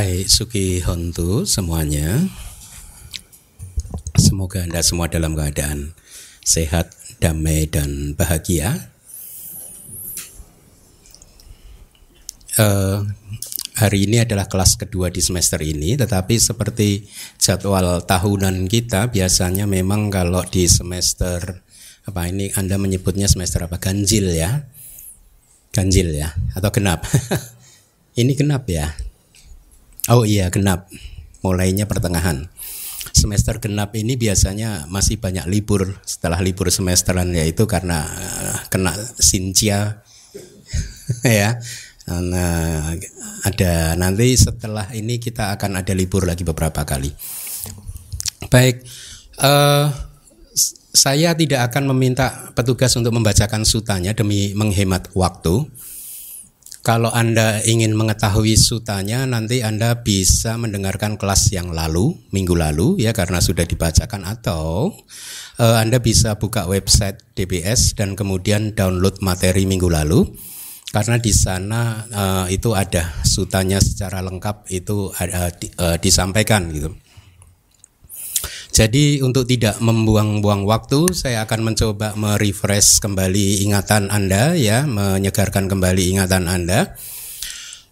Baik, Suki Hontu semuanya. Semoga Anda semua dalam keadaan sehat, damai, dan bahagia. Uh, hari ini adalah kelas kedua di semester ini, tetapi seperti jadwal tahunan kita biasanya memang kalau di semester apa ini Anda menyebutnya semester apa ganjil ya, ganjil ya atau genap. ini genap ya. Oh iya genap, mulainya pertengahan. Semester genap ini biasanya masih banyak libur setelah libur semesteran yaitu karena uh, kena sincia ya Nah, ada nanti setelah ini kita akan ada libur lagi beberapa kali. Baik, uh, saya tidak akan meminta petugas untuk membacakan sutanya demi menghemat waktu. Kalau Anda ingin mengetahui sutanya, nanti Anda bisa mendengarkan kelas yang lalu, minggu lalu, ya karena sudah dibacakan, atau uh, Anda bisa buka website DBS dan kemudian download materi minggu lalu karena di sana uh, itu ada sutanya secara lengkap itu ada uh, disampaikan gitu. Jadi untuk tidak membuang-buang waktu, saya akan mencoba merefresh kembali ingatan Anda ya, menyegarkan kembali ingatan Anda.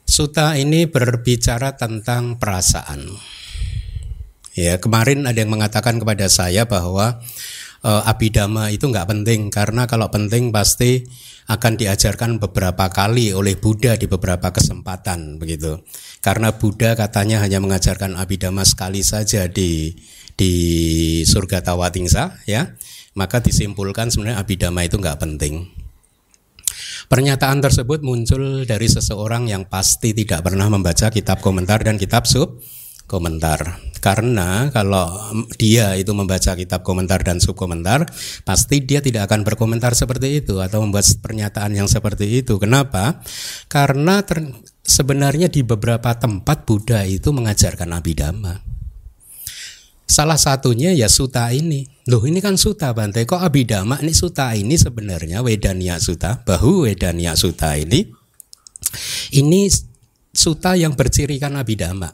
Suta ini berbicara tentang perasaan. Ya, kemarin ada yang mengatakan kepada saya bahwa uh, abidama itu nggak penting karena kalau penting pasti akan diajarkan beberapa kali oleh Buddha di beberapa kesempatan begitu. Karena Buddha katanya hanya mengajarkan abidama sekali saja di di surga Tawatingsa ya. Maka disimpulkan sebenarnya abidama itu nggak penting. Pernyataan tersebut muncul dari seseorang yang pasti tidak pernah membaca kitab komentar dan kitab sub komentar. Karena kalau dia itu membaca kitab komentar dan sub komentar, pasti dia tidak akan berkomentar seperti itu atau membuat pernyataan yang seperti itu. Kenapa? Karena ter, sebenarnya di beberapa tempat Buddha itu mengajarkan abidama. Salah satunya ya suta ini. Loh ini kan suta Bante, kok abidama ini suta ini sebenarnya Wedania suta, bahu Wedania suta ini. Ini suta yang bercirikan abidama.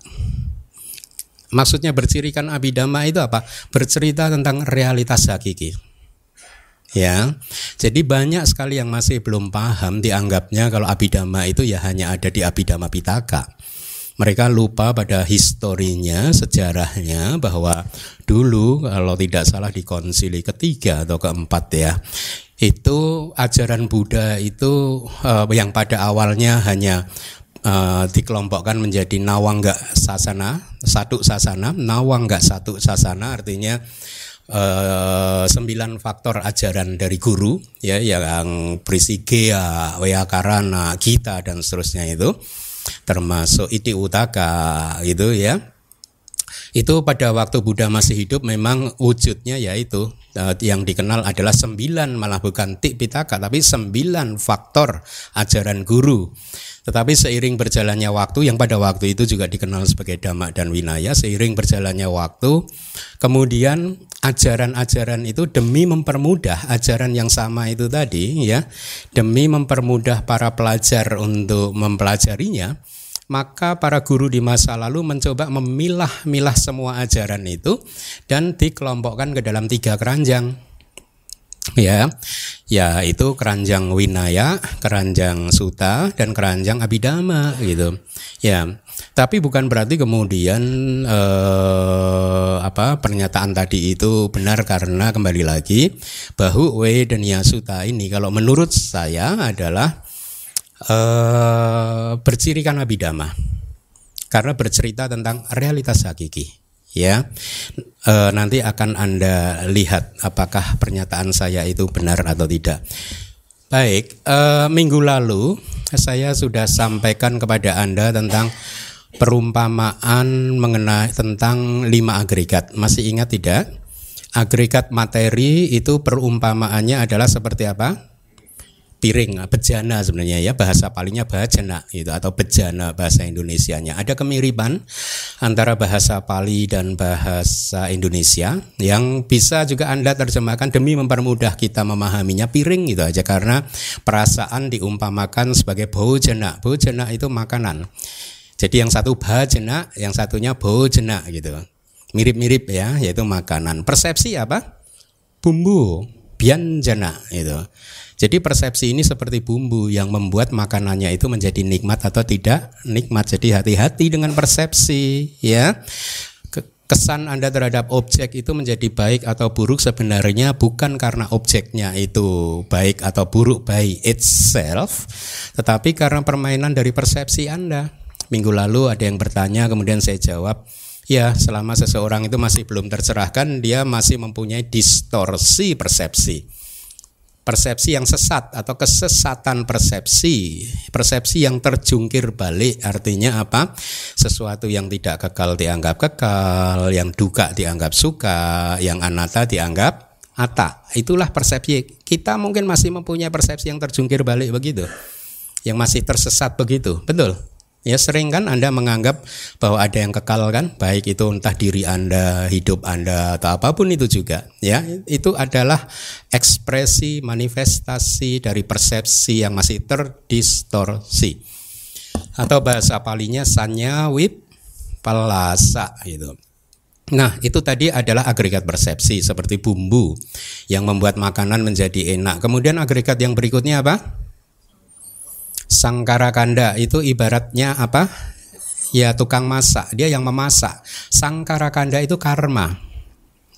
Maksudnya bercirikan abidama itu apa? Bercerita tentang realitas hakiki. Ya, jadi banyak sekali yang masih belum paham dianggapnya kalau abidama itu ya hanya ada di abidama pitaka. Mereka lupa pada historinya, sejarahnya bahwa dulu kalau tidak salah di konsili ketiga atau keempat ya, itu ajaran Buddha itu uh, yang pada awalnya hanya uh, dikelompokkan menjadi nawangga sasana, satu sasana, nawangga satu sasana artinya uh, sembilan faktor ajaran dari guru ya yang berisi gea, karana, kita dan seterusnya itu termasuk iti utaka itu ya itu pada waktu Buddha masih hidup memang wujudnya yaitu uh, yang dikenal adalah sembilan malah bukan tik pitaka tapi sembilan faktor ajaran guru. Tetapi seiring berjalannya waktu yang pada waktu itu juga dikenal sebagai dhamma dan winaya, seiring berjalannya waktu kemudian ajaran-ajaran itu demi mempermudah ajaran yang sama itu tadi ya, demi mempermudah para pelajar untuk mempelajarinya, maka para guru di masa lalu mencoba memilah-milah semua ajaran itu dan dikelompokkan ke dalam tiga keranjang ya. Ya itu keranjang winaya keranjang suta dan keranjang abidama gitu. Ya. Tapi bukan berarti kemudian eh, apa pernyataan tadi itu benar karena kembali lagi bahu we dan suta ini kalau menurut saya adalah uh, bercirikan abidama karena bercerita tentang realitas hakiki. Ya e, nanti akan anda lihat apakah pernyataan saya itu benar atau tidak. Baik e, minggu lalu saya sudah sampaikan kepada anda tentang perumpamaan mengenai tentang lima agregat. Masih ingat tidak? Agregat materi itu perumpamaannya adalah seperti apa piring ah, bejana sebenarnya ya bahasa palingnya bejana itu atau bejana bahasa Indonesianya ada kemiripan antara bahasa Pali dan bahasa Indonesia yang bisa juga Anda terjemahkan demi mempermudah kita memahaminya piring gitu aja karena perasaan diumpamakan sebagai bojana bojana itu makanan Jadi yang satu bhajana, yang satunya bojana gitu. Mirip-mirip ya, yaitu makanan. Persepsi apa? Bumbu, bianjana itu. Jadi persepsi ini seperti bumbu yang membuat makanannya itu menjadi nikmat atau tidak nikmat. Jadi hati-hati dengan persepsi ya kesan Anda terhadap objek itu menjadi baik atau buruk sebenarnya bukan karena objeknya itu baik atau buruk by itself, tetapi karena permainan dari persepsi Anda. Minggu lalu ada yang bertanya, kemudian saya jawab, ya selama seseorang itu masih belum tercerahkan, dia masih mempunyai distorsi persepsi persepsi yang sesat atau kesesatan persepsi, persepsi yang terjungkir balik artinya apa? Sesuatu yang tidak kekal dianggap kekal, yang duka dianggap suka, yang anata dianggap ata. Itulah persepsi. Kita mungkin masih mempunyai persepsi yang terjungkir balik begitu. Yang masih tersesat begitu. Betul? Ya sering kan Anda menganggap bahwa ada yang kekal kan, baik itu entah diri Anda, hidup Anda atau apa pun itu juga. Ya, itu adalah ekspresi manifestasi dari persepsi yang masih terdistorsi. Atau bahasa palinya sanya wip palasa gitu. Nah, itu tadi adalah agregat persepsi seperti bumbu yang membuat makanan menjadi enak. Kemudian agregat yang berikutnya apa? Sangkara kanda itu ibaratnya apa? Ya tukang masak, dia yang memasak. Sangkara kanda itu karma.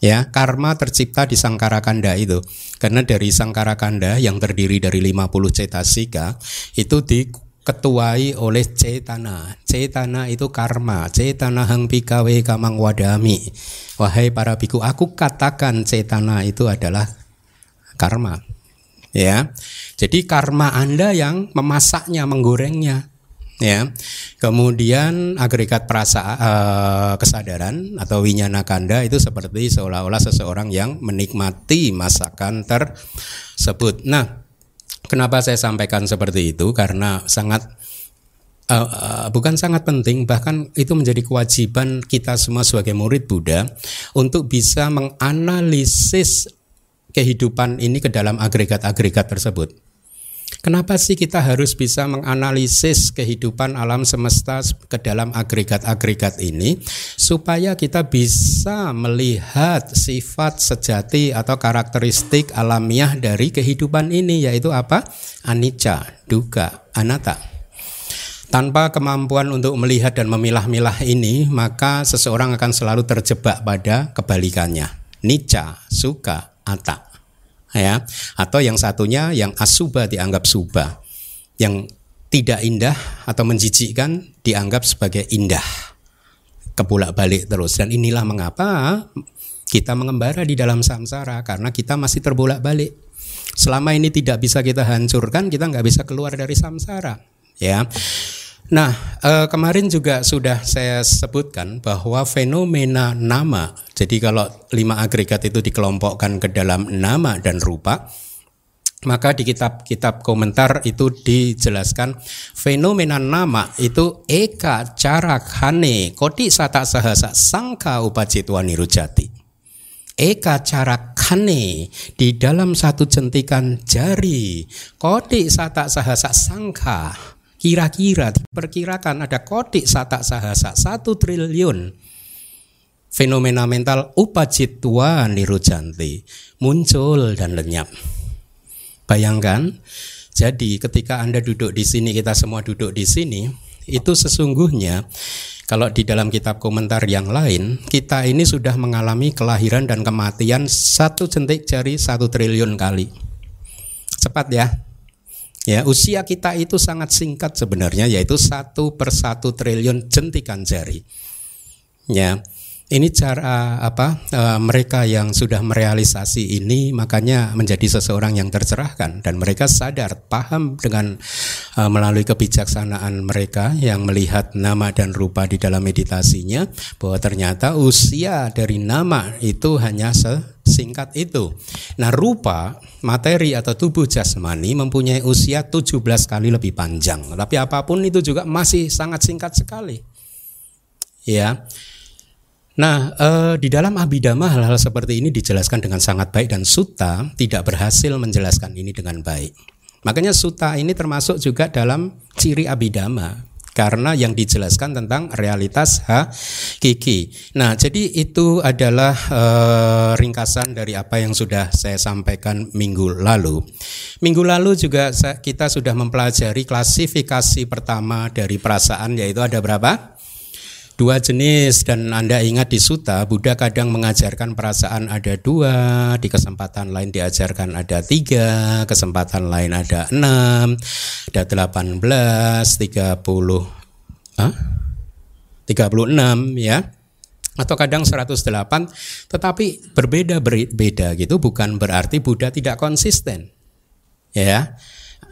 Ya, karma tercipta di sangkara kanda itu. Karena dari sangkara kanda yang terdiri dari 50 cetasika itu diketuai oleh cetana. Cetana itu karma. Cetana hang pikawe kamang wadami. Wahai para biku, aku katakan cetana itu adalah karma ya. Jadi karma Anda yang memasaknya, menggorengnya ya. Kemudian agregat perasa uh, kesadaran atau winyana kanda itu seperti seolah-olah seseorang yang menikmati masakan tersebut. Nah, kenapa saya sampaikan seperti itu? Karena sangat uh, uh, bukan sangat penting, bahkan itu menjadi kewajiban kita semua sebagai murid Buddha untuk bisa menganalisis kehidupan ini ke dalam agregat-agregat tersebut. Kenapa sih kita harus bisa menganalisis kehidupan alam semesta ke dalam agregat-agregat ini supaya kita bisa melihat sifat sejati atau karakteristik alamiah dari kehidupan ini yaitu apa? Anicca, duga, anatta. Tanpa kemampuan untuk melihat dan memilah-milah ini, maka seseorang akan selalu terjebak pada kebalikannya. Nica, suka, ata ya. Atau yang satunya yang asuba dianggap suba. Yang tidak indah atau menjijikkan dianggap sebagai indah. Kebulak balik terus. Dan inilah mengapa kita mengembara di dalam samsara karena kita masih terbolak balik selama ini tidak bisa kita hancurkan kita nggak bisa keluar dari samsara ya Nah, eh, kemarin juga sudah saya sebutkan bahwa fenomena nama, jadi kalau lima agregat itu dikelompokkan ke dalam nama dan rupa, maka di kitab-kitab komentar itu dijelaskan fenomena nama itu eka cara kane koti sata sahasa sangka upacitwa nirujati. Eka cara kane di dalam satu jentikan jari koti sata sahasa sangka Kira-kira diperkirakan ada kodik satak sahasa satu triliun fenomena mental upacitwa nirujanti muncul dan lenyap. Bayangkan, jadi ketika Anda duduk di sini, kita semua duduk di sini, itu sesungguhnya kalau di dalam kitab komentar yang lain, kita ini sudah mengalami kelahiran dan kematian satu jentik jari satu triliun kali. Cepat ya, Ya, usia kita itu sangat singkat sebenarnya, yaitu satu per satu triliun jentikan jari. Ya, ini cara apa e, mereka yang sudah merealisasi ini makanya menjadi seseorang yang tercerahkan dan mereka sadar paham dengan e, melalui kebijaksanaan mereka yang melihat nama dan rupa di dalam meditasinya bahwa ternyata usia dari nama itu hanya sesingkat itu. Nah, rupa materi atau tubuh jasmani mempunyai usia 17 kali lebih panjang. Tapi apa pun itu juga masih sangat singkat sekali. Ya. Nah, eh, di dalam Abhidhamma hal-hal seperti ini dijelaskan dengan sangat baik dan Sutta tidak berhasil menjelaskan ini dengan baik. Makanya Sutta ini termasuk juga dalam ciri Abhidhamma. karena yang dijelaskan tentang realitas hakiki. Nah, jadi itu adalah uh, ringkasan dari apa yang sudah saya sampaikan minggu lalu. Minggu lalu juga kita sudah mempelajari klasifikasi pertama dari perasaan yaitu ada berapa? Dua jenis dan Anda ingat di Suta Buddha kadang mengajarkan perasaan ada dua. Di kesempatan lain diajarkan ada tiga Kesempatan lain ada enam Ada delapan belas Tiga puluh Tiga puluh enam ya. Atau kadang 108 tetapi berbeda beda gitu bukan berarti Buddha tidak konsisten ya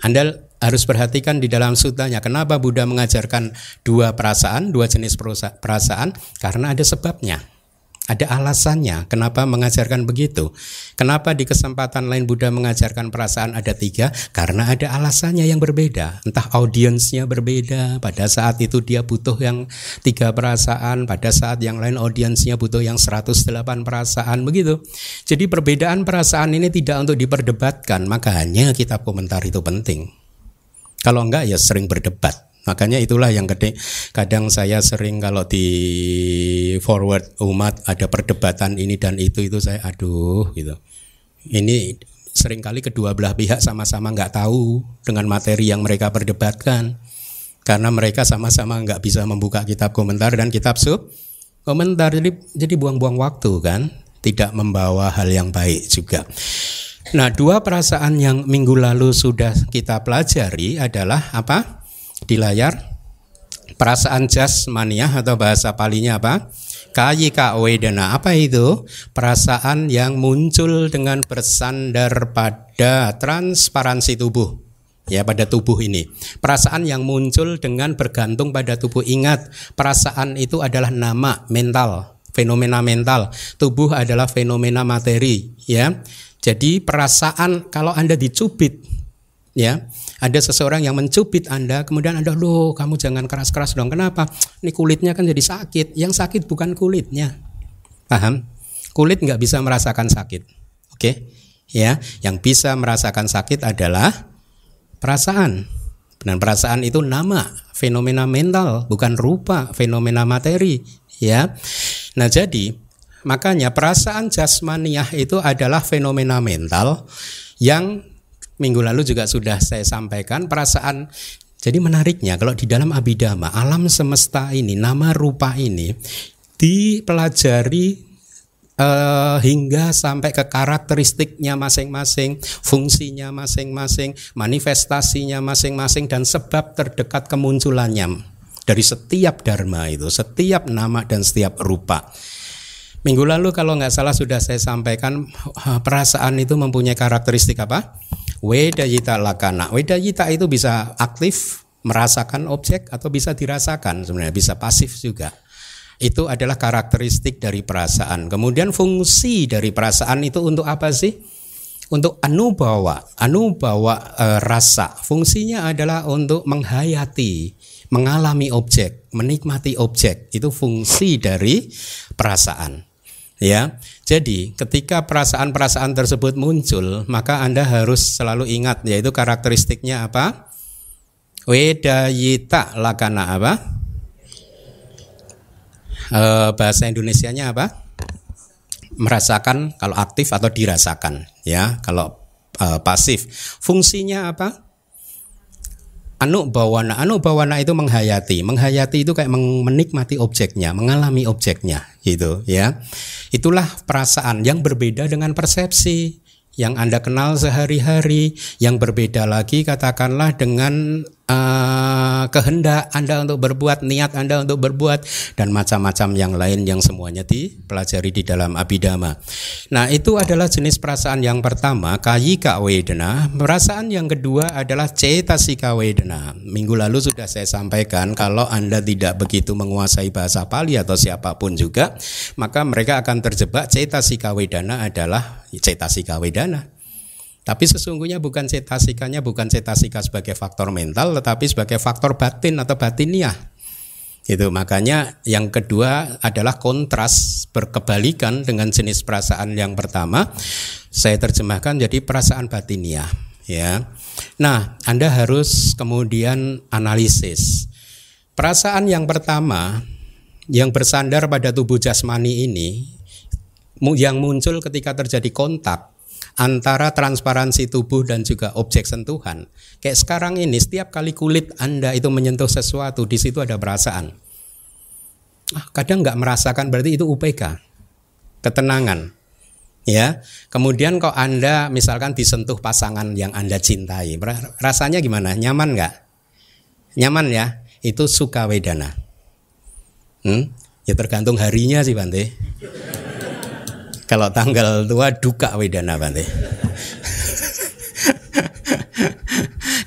Anda harus perhatikan di dalam sutanya kenapa Buddha mengajarkan dua perasaan, dua jenis perasaan karena ada sebabnya. Ada alasannya kenapa mengajarkan begitu. Kenapa di kesempatan lain Buddha mengajarkan perasaan ada tiga? Karena ada alasannya yang berbeda. Entah audiensnya berbeda. Pada saat itu dia butuh yang tiga perasaan. Pada saat yang lain audiensnya butuh yang 108 perasaan. Begitu. Jadi perbedaan perasaan ini tidak untuk diperdebatkan. Makanya kitab komentar itu penting. Kalau enggak ya sering berdebat. Makanya itulah yang gede. Kadang saya sering kalau di forward umat ada perdebatan ini dan itu itu saya aduh gitu. Ini sering kali kedua belah pihak sama-sama nggak tahu dengan materi yang mereka perdebatkan karena mereka sama-sama nggak bisa membuka kitab komentar dan kitab sub komentar jadi jadi buang-buang waktu kan tidak membawa hal yang baik juga. Nah, dua perasaan yang minggu lalu sudah kita pelajari adalah apa? Di layar perasaan jasmania atau bahasa palinya apa? Kayika wedana. Apa itu? Perasaan yang muncul dengan bersandar pada transparansi tubuh. Ya, pada tubuh ini. Perasaan yang muncul dengan bergantung pada tubuh. Ingat, perasaan itu adalah nama mental, fenomena mental. Tubuh adalah fenomena materi, ya. Jadi perasaan kalau Anda dicubit ya, ada seseorang yang mencubit Anda, kemudian Anda, "Loh, kamu jangan keras-keras dong." Kenapa? Ini kulitnya kan jadi sakit. Yang sakit bukan kulitnya. Paham? Kulit nggak bisa merasakan sakit. Oke? Ya, yang bisa merasakan sakit adalah perasaan. Dan perasaan itu nama, fenomena mental, bukan rupa, fenomena materi, ya. Nah, jadi Makanya perasaan jasmaniah itu adalah fenomena mental yang minggu lalu juga sudah saya sampaikan perasaan jadi menariknya kalau di dalam abidama alam semesta ini nama rupa ini dipelajari uh, hingga sampai ke karakteristiknya masing-masing, fungsinya masing-masing, manifestasinya masing-masing dan sebab terdekat kemunculannya dari setiap dharma itu, setiap nama dan setiap rupa. Minggu lalu kalau nggak salah sudah saya sampaikan perasaan itu mempunyai karakteristik apa? Wedayita lakana. Wedayita itu bisa aktif merasakan objek atau bisa dirasakan sebenarnya bisa pasif juga. Itu adalah karakteristik dari perasaan. Kemudian fungsi dari perasaan itu untuk apa sih? Untuk anubawa, anubawa e, rasa. Fungsinya adalah untuk menghayati, mengalami objek, menikmati objek. Itu fungsi dari perasaan. Ya, jadi ketika perasaan-perasaan tersebut muncul, maka Anda harus selalu ingat yaitu karakteristiknya apa? Wedayita lakana apa? E, bahasa Indonesianya apa? Merasakan kalau aktif atau dirasakan, ya. Kalau e, pasif, fungsinya apa? Anu bawana anu bawana itu menghayati. Menghayati itu kayak menikmati objeknya mengalami objeknya gitu ya. Itulah perasaan yang berbeda dengan persepsi yang anda kenal sehari-hari yang berbeda lagi katakanlah dengan uh, kehendak Anda untuk berbuat, niat Anda untuk berbuat dan macam-macam yang lain yang semuanya dipelajari di dalam abidama. Nah, itu adalah jenis perasaan yang pertama, kayika wedana. Perasaan yang kedua adalah cetasika wedana. Minggu lalu sudah saya sampaikan kalau Anda tidak begitu menguasai bahasa Pali atau siapa pun juga, maka mereka akan terjebak cetasika wedana adalah cetasika wedana. Tapi sesungguhnya bukan cetasikanya bukan cetasika sebagai faktor mental tetapi sebagai faktor batin atau batiniah. Itu makanya yang kedua adalah kontras berkebalikan dengan jenis perasaan yang pertama. Saya terjemahkan jadi perasaan batiniah ya. Nah, Anda harus kemudian analisis. Perasaan yang pertama yang bersandar pada tubuh jasmani ini yang muncul ketika terjadi kontak antara transparansi tubuh dan juga objek sentuhan. Kayak sekarang ini setiap kali kulit Anda itu menyentuh sesuatu, di situ ada perasaan. Ah, kadang nggak merasakan berarti itu UPK, ketenangan. Ya, kemudian kok Anda misalkan disentuh pasangan yang Anda cintai, rasanya gimana? Nyaman nggak? Nyaman ya? Itu suka wedana. Hmm? Ya tergantung harinya sih Bante. Kalau tanggal tua duka wedana Bante.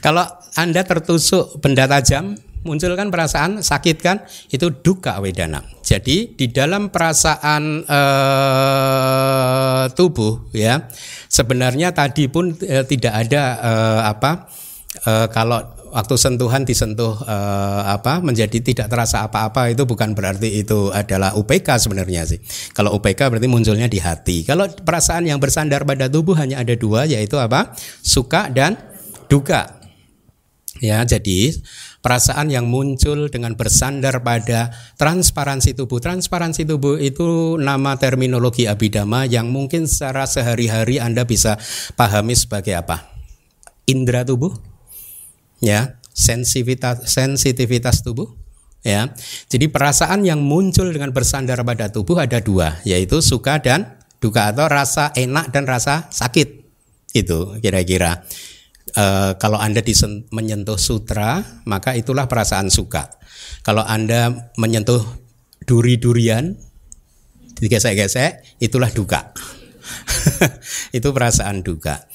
Kalau Anda tertusuk benda tajam, muncul kan perasaan sakit kan? Itu duka wedana. Jadi di dalam perasaan uh, tubuh ya, sebenarnya tadi pun uh, tidak ada uh, apa uh, kalau waktu sentuhan disentuh uh, apa menjadi tidak terasa apa-apa itu bukan berarti itu adalah UPK sebenarnya sih. Kalau UPK berarti munculnya di hati. Kalau perasaan yang bersandar pada tubuh hanya ada dua yaitu apa? Suka dan duka. Ya, jadi perasaan yang muncul dengan bersandar pada transparansi tubuh. Transparansi tubuh itu nama terminologi abidama yang mungkin secara sehari-hari Anda bisa pahami sebagai apa? Indra tubuh, ya sensitivitas sensitivitas tubuh ya. Jadi perasaan yang muncul dengan bersandar pada tubuh ada dua yaitu suka dan duka atau rasa enak dan rasa sakit. Itu kira-kira. E, kalau anda disen, menyentuh sutra maka itulah perasaan suka. Kalau anda menyentuh duri-durian digesek-gesek itulah duka. Itu perasaan duka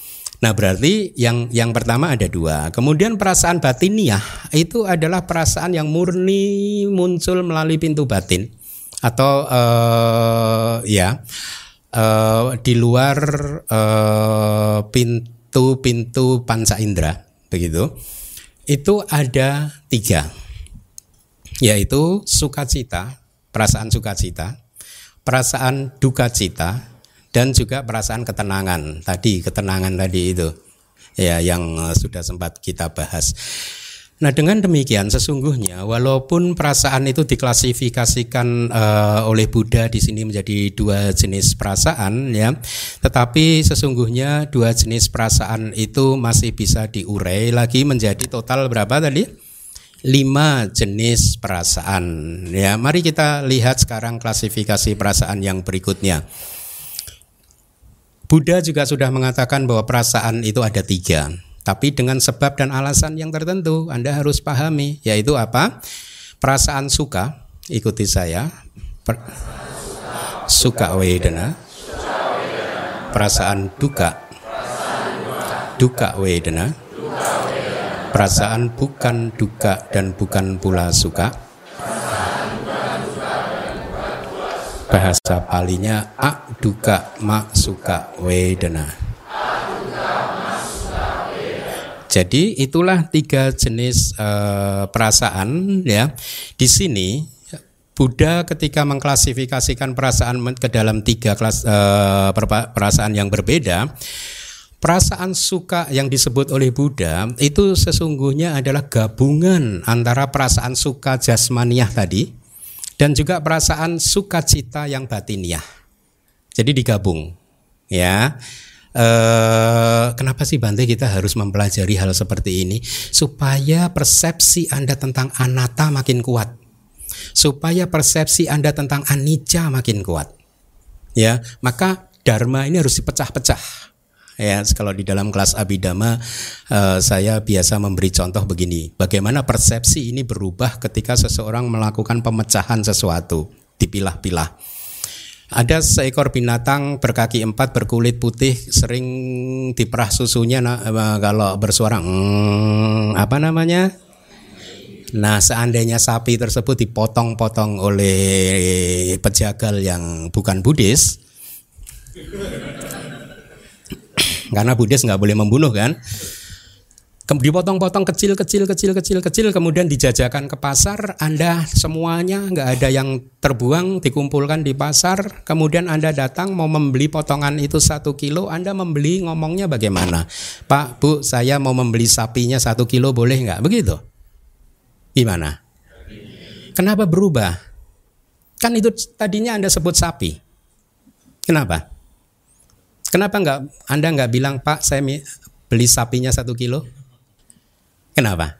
Nah, berarti yang yang pertama ada dua. Kemudian perasaan batiniah itu adalah perasaan yang murni muncul melalui pintu batin atau uh, ya uh, di luar uh, pintu-pintu panca indera begitu. Itu ada tiga, yaitu sukacita, perasaan sukacita, perasaan duka cita, dan juga perasaan ketenangan tadi ketenangan tadi itu ya yang eh, sudah sempat kita bahas. Nah dengan demikian sesungguhnya walaupun perasaan itu diklasifikasikan uh, oleh Buddha di sini menjadi dua jenis perasaan ya, tetapi sesungguhnya dua jenis perasaan itu masih bisa diurai lagi menjadi total berapa tadi? Lima jenis perasaan ya. Mari kita lihat sekarang klasifikasi perasaan yang berikutnya. Buddha juga sudah mengatakan bahwa perasaan itu ada tiga, tapi dengan sebab dan alasan yang tertentu Anda harus pahami, yaitu apa? Perasaan suka, ikuti saya, per, suka wedana, perasaan duka, duka wedana, perasaan bukan duka dan bukan pula suka, bahasa palinya ak duka mak suka wedana. Jadi itulah tiga jenis uh, perasaan ya. Di sini Buddha ketika mengklasifikasikan perasaan ke dalam tiga kelas uh, perasaan yang berbeda, perasaan suka yang disebut oleh Buddha itu sesungguhnya adalah gabungan antara perasaan suka jasmaniah tadi dan juga perasaan sukacita yang batiniah. Jadi digabung, ya. E, kenapa sih Bante kita harus mempelajari hal seperti ini supaya persepsi Anda tentang anatta makin kuat, supaya persepsi Anda tentang anicca makin kuat, ya. Maka dharma ini harus dipecah-pecah Ya, kalau di dalam kelas abidama uh, saya biasa memberi contoh begini, bagaimana persepsi ini berubah ketika seseorang melakukan pemecahan sesuatu, dipilah-pilah. Ada seekor binatang berkaki empat berkulit putih sering diperah susunya nah, kalau bersuara mm, apa namanya? Nah, seandainya sapi tersebut dipotong-potong oleh pejagal yang bukan Buddhis, karena Buddhis nggak boleh membunuh kan? Dipotong-potong kecil kecil kecil kecil kecil kemudian dijajakan ke pasar. Anda semuanya nggak ada yang terbuang dikumpulkan di pasar. Kemudian Anda datang mau membeli potongan itu satu kilo Anda membeli ngomongnya bagaimana? Pak Bu saya mau membeli sapinya satu kilo boleh nggak? Begitu. Gimana? Kenapa berubah? Kan itu tadinya Anda sebut sapi. Kenapa? Kenapa nggak Anda nggak bilang Pak saya beli sapinya satu kilo? Kenapa?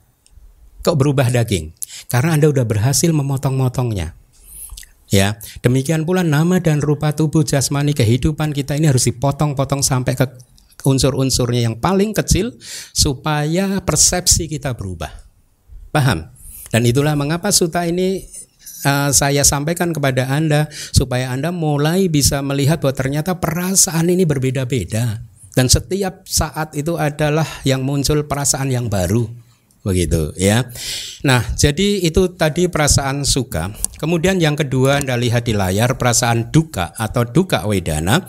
Kok berubah daging? Karena Anda udah berhasil memotong-motongnya. Ya, demikian pula nama dan rupa tubuh jasmani kehidupan kita ini harus dipotong-potong sampai ke unsur-unsurnya yang paling kecil supaya persepsi kita berubah. Paham? Dan itulah mengapa suta ini uh, saya sampaikan kepada Anda supaya Anda mulai bisa melihat bahwa ternyata perasaan ini berbeda-beda dan setiap saat itu adalah yang muncul perasaan yang baru begitu ya. Nah, jadi itu tadi perasaan suka. Kemudian yang kedua Anda lihat di layar perasaan duka atau duka wedana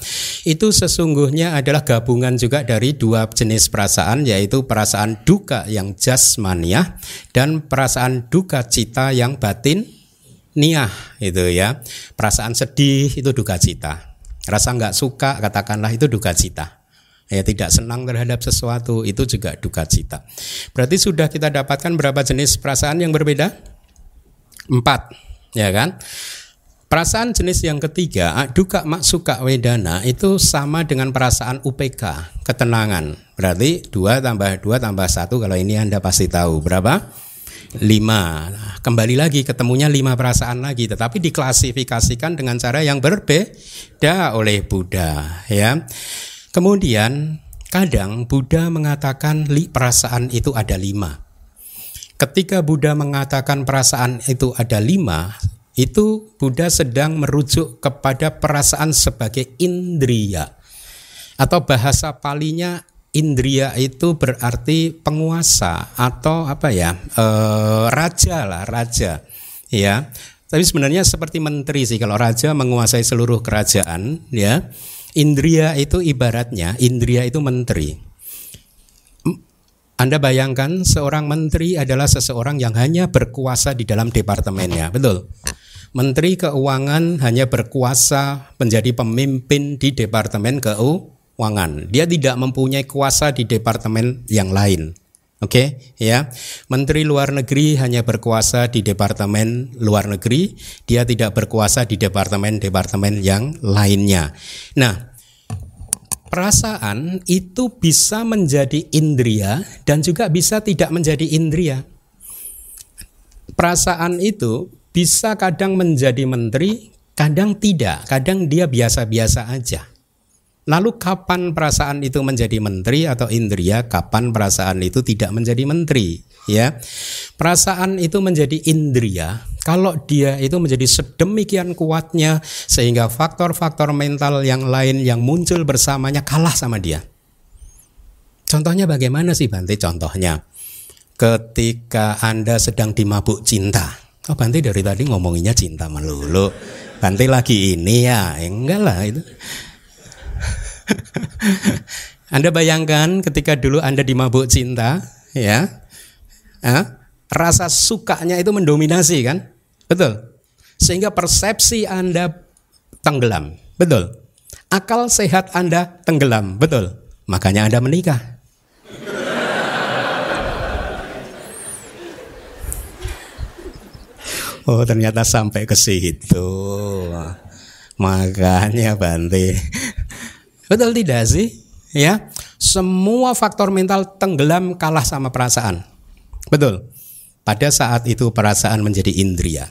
itu sesungguhnya adalah gabungan juga dari dua jenis perasaan yaitu perasaan duka yang jasmaniah dan perasaan duka cita yang batin niah itu ya. Perasaan sedih itu duka cita. Rasa nggak suka katakanlah itu duka cita ya tidak senang terhadap sesuatu itu juga duka cita. Berarti sudah kita dapatkan berapa jenis perasaan yang berbeda? Empat, ya kan? Perasaan jenis yang ketiga, duka maksuka wedana itu sama dengan perasaan UPK, ketenangan. Berarti dua tambah dua tambah satu kalau ini Anda pasti tahu. Berapa? Lima. kembali lagi ketemunya lima perasaan lagi, tetapi diklasifikasikan dengan cara yang berbeda oleh Buddha. Ya. Kemudian kadang Buddha mengatakan li, perasaan itu ada lima. Ketika Buddha mengatakan perasaan itu ada lima, itu Buddha sedang merujuk kepada perasaan sebagai indria. Atau bahasa palinya indria itu berarti penguasa atau apa ya e, raja lah raja ya tapi sebenarnya seperti menteri sih kalau raja menguasai seluruh kerajaan ya Indria itu ibaratnya, indria itu menteri. Anda bayangkan seorang menteri adalah seseorang yang hanya berkuasa di dalam departemennya, betul? Menteri keuangan hanya berkuasa menjadi pemimpin di departemen keuangan. Dia tidak mempunyai kuasa di departemen yang lain. Oke, okay, ya. Menteri Luar Negeri hanya berkuasa di departemen luar negeri, dia tidak berkuasa di departemen-departemen yang lainnya. Nah, perasaan itu bisa menjadi indria dan juga bisa tidak menjadi indria. Perasaan itu bisa kadang menjadi menteri, kadang tidak, kadang dia biasa-biasa aja. Lalu kapan perasaan itu menjadi menteri atau indria, kapan perasaan itu tidak menjadi menteri, ya. Perasaan itu menjadi indria kalau dia itu menjadi sedemikian kuatnya sehingga faktor-faktor mental yang lain yang muncul bersamanya kalah sama dia. Contohnya bagaimana sih Bante? Contohnya ketika Anda sedang dimabuk cinta. Oh Bante dari tadi ngomonginnya cinta melulu. Bante lagi ini ya, enggak lah itu. anda bayangkan ketika dulu Anda dimabuk cinta, ya, eh, rasa sukanya itu mendominasi kan, betul. Sehingga persepsi Anda tenggelam, betul. Akal sehat Anda tenggelam, betul. Makanya Anda menikah. Oh ternyata sampai ke situ. Makanya Bante Betul tidak sih? Ya, semua faktor mental tenggelam kalah sama perasaan. Betul. Pada saat itu perasaan menjadi indria.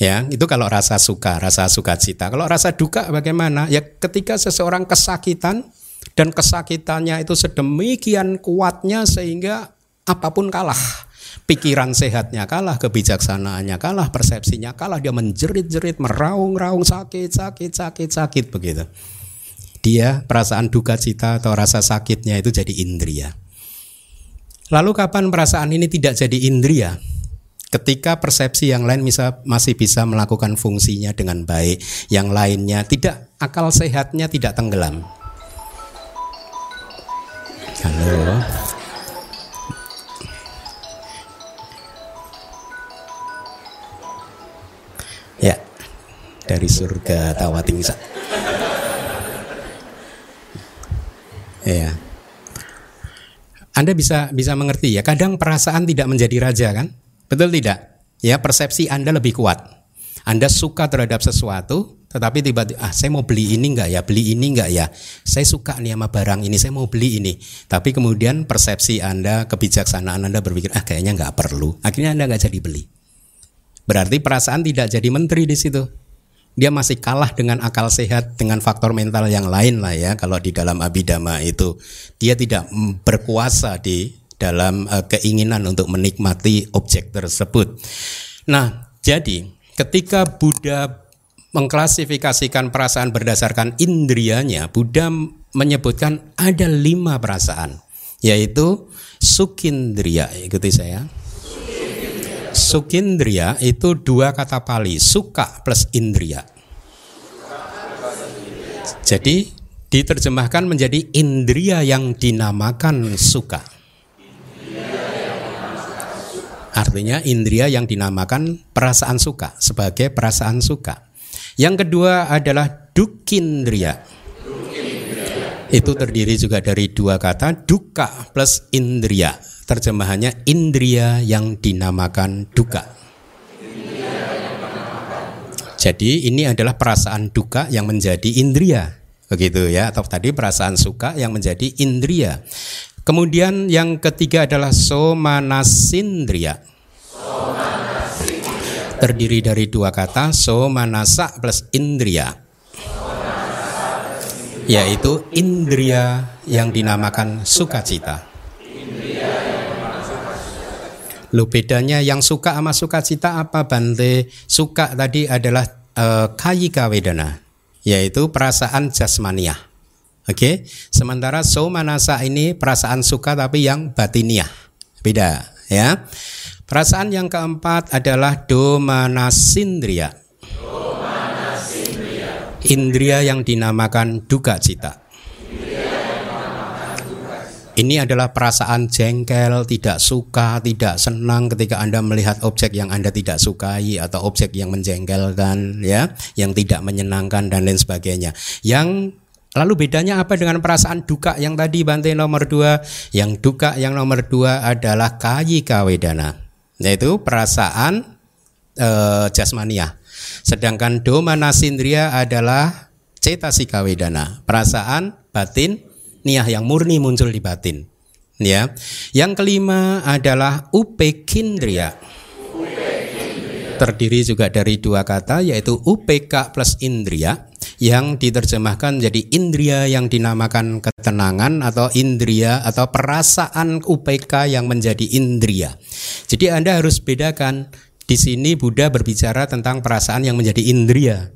Ya, itu kalau rasa suka, rasa sukacita. Kalau rasa duka bagaimana? Ya ketika seseorang kesakitan dan kesakitannya itu sedemikian kuatnya sehingga apa pun kalah. Pikiran sehatnya kalah, kebijaksanaannya kalah, persepsinya kalah, dia menjerit-jerit, meraung-raung sakit, sakit, sakit, sakit begitu dia perasaan duka cita atau rasa sakitnya itu jadi indria. Lalu kapan perasaan ini tidak jadi indria? Ketika persepsi yang lain bisa, masih bisa melakukan fungsinya dengan baik, yang lainnya tidak akal sehatnya tidak tenggelam. Halo. Ya, dari surga Tawatingsa. Ya. Anda bisa bisa mengerti ya, kadang perasaan tidak menjadi raja kan? Betul tidak? Ya, persepsi Anda lebih kuat. Anda suka terhadap sesuatu, tetapi tiba-tiba ah saya mau beli ini enggak ya, beli ini enggak ya. Saya suka nih sama barang ini, saya mau beli ini. Tapi kemudian persepsi Anda, kebijaksanaan Anda berpikir ah kayaknya enggak perlu. Akhirnya Anda enggak jadi beli. Berarti perasaan tidak jadi menteri di situ. Dia masih kalah dengan akal sehat dengan faktor mental yang lain lah ya. Kalau di dalam abidama itu dia tidak berkuasa di dalam uh, keinginan untuk menikmati objek tersebut. Nah, jadi ketika Buddha mengklasifikasikan perasaan berdasarkan indrianya, Buddha menyebutkan ada lima perasaan, yaitu sukindria. Ikuti saya. Sukindria itu dua kata Pali, suka plus indria. Jadi diterjemahkan menjadi indria yang dinamakan suka. Artinya indria yang dinamakan perasaan suka sebagai perasaan suka. Yang kedua adalah dukindria. Itu terdiri juga dari dua kata duka plus indria. Terjemahannya indria yang dinamakan duka. Jadi ini adalah perasaan duka yang menjadi indria. Begitu ya, atau tadi perasaan suka yang menjadi indria. Kemudian yang ketiga adalah somanasindria. Terdiri dari dua kata somanasa plus indria. Yaitu indria yang dinamakan sukacita. Lu bedanya yang suka sama sukacita apa Bante? Suka tadi adalah e, kayika wedana, yaitu perasaan jasmaniah. Oke, okay? sementara somanasa ini perasaan suka tapi yang batiniah. Beda, ya. Perasaan yang keempat adalah domanasindria. domanasindria. Indria yang dinamakan duka cita. Ini adalah perasaan jengkel, tidak suka, tidak senang ketika Anda melihat objek yang Anda tidak sukai atau objek yang menjengkelkan, ya, yang tidak menyenangkan dan lain sebagainya. Yang Lalu bedanya apa dengan perasaan duka yang tadi Bante nomor dua? Yang duka yang nomor dua adalah kayi kawedana, yaitu perasaan e, jasmania. Sedangkan doma nasindria adalah cetasika wedana, perasaan batin niah yang murni muncul di batin. Ya. Yang kelima adalah upekindria. Terdiri juga dari dua kata yaitu upk plus indria yang diterjemahkan menjadi indria yang dinamakan ketenangan atau indria atau perasaan UPK yang menjadi indria. Jadi Anda harus bedakan di sini Buddha berbicara tentang perasaan yang menjadi indria.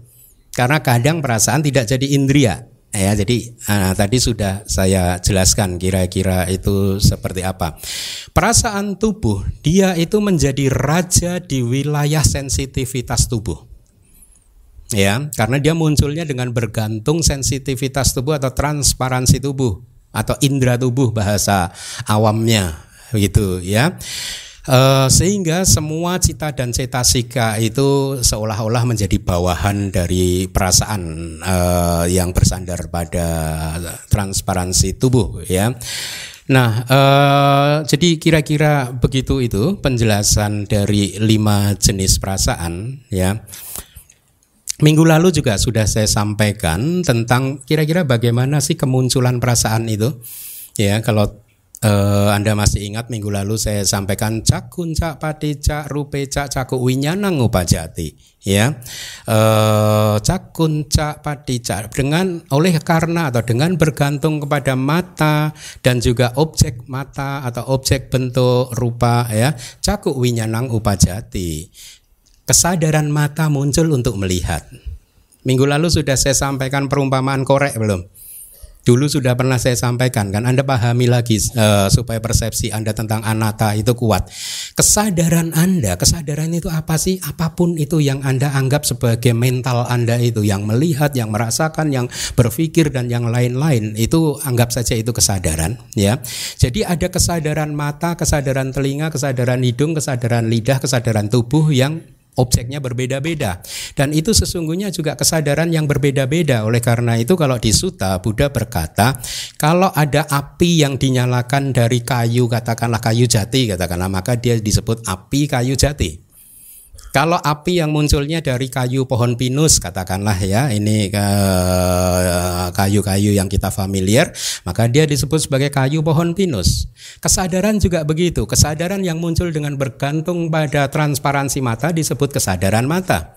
Karena kadang perasaan tidak jadi indria. Ya, jadi uh, tadi sudah saya jelaskan kira-kira itu seperti apa. Perasaan tubuh dia itu menjadi raja di wilayah sensitivitas tubuh ya karena dia munculnya dengan bergantung sensitivitas tubuh atau transparansi tubuh atau indera tubuh bahasa awamnya begitu ya Uh, sehingga semua cita dan cetasika itu seolah-olah menjadi bawahan dari perasaan uh, yang bersandar pada transparansi tubuh ya. Nah, uh, jadi kira-kira begitu itu penjelasan dari lima jenis perasaan ya. Minggu lalu juga sudah saya sampaikan tentang kira-kira bagaimana sih kemunculan perasaan itu. Ya, kalau uh, Anda masih ingat minggu lalu saya sampaikan cakun cak pati cak rupe cak caku winyanang upajati ya uh, cakun cak pati cak dengan oleh karena atau dengan bergantung kepada mata dan juga objek mata atau objek bentuk rupa ya caku winyanang upajati kesadaran mata muncul untuk melihat. Minggu lalu sudah saya sampaikan perumpamaan korek belum? Dulu sudah pernah saya sampaikan kan Anda pahami lagi uh, supaya persepsi Anda tentang anata itu kuat. Kesadaran Anda, kesadaran itu apa sih? Apa pun itu yang Anda anggap sebagai mental Anda itu yang melihat, yang merasakan, yang berpikir dan yang lain-lain itu anggap saja itu kesadaran ya. Jadi ada kesadaran mata, kesadaran telinga, kesadaran hidung, kesadaran lidah, kesadaran tubuh yang objeknya berbeda-beda. Dan itu sesungguhnya juga kesadaran yang berbeda-beda. Oleh karena itu kalau di Suta Buddha berkata kalau ada api yang dinyalakan dari kayu katakanlah kayu jati katakanlah maka dia disebut api kayu jati Kalau api yang munculnya dari kayu pohon pinus katakanlah ya, ini eh, kayu-kayu yang kita familiar, maka dia disebut sebagai kayu pohon pinus. Kesadaran juga begitu, kesadaran yang muncul dengan bergantung pada transparansi mata disebut kesadaran mata.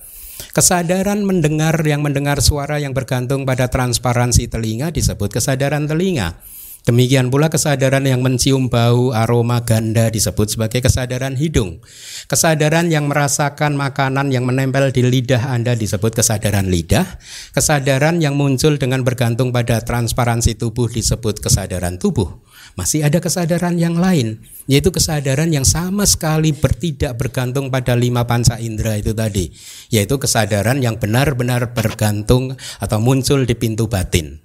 Kesadaran mendengar yang mendengar suara yang bergantung pada transparansi telinga disebut kesadaran telinga. Demikian pula kesadaran yang mencium bau aroma ganda disebut sebagai kesadaran hidung. Kesadaran yang merasakan makanan yang menempel di lidah Anda disebut kesadaran lidah. Kesadaran yang muncul dengan bergantung pada transparansi tubuh disebut kesadaran tubuh. Masih ada kesadaran yang lain, yaitu kesadaran yang sama sekali bertidak bergantung pada lima panca indera itu tadi, yaitu kesadaran yang benar-benar bergantung atau muncul di pintu batin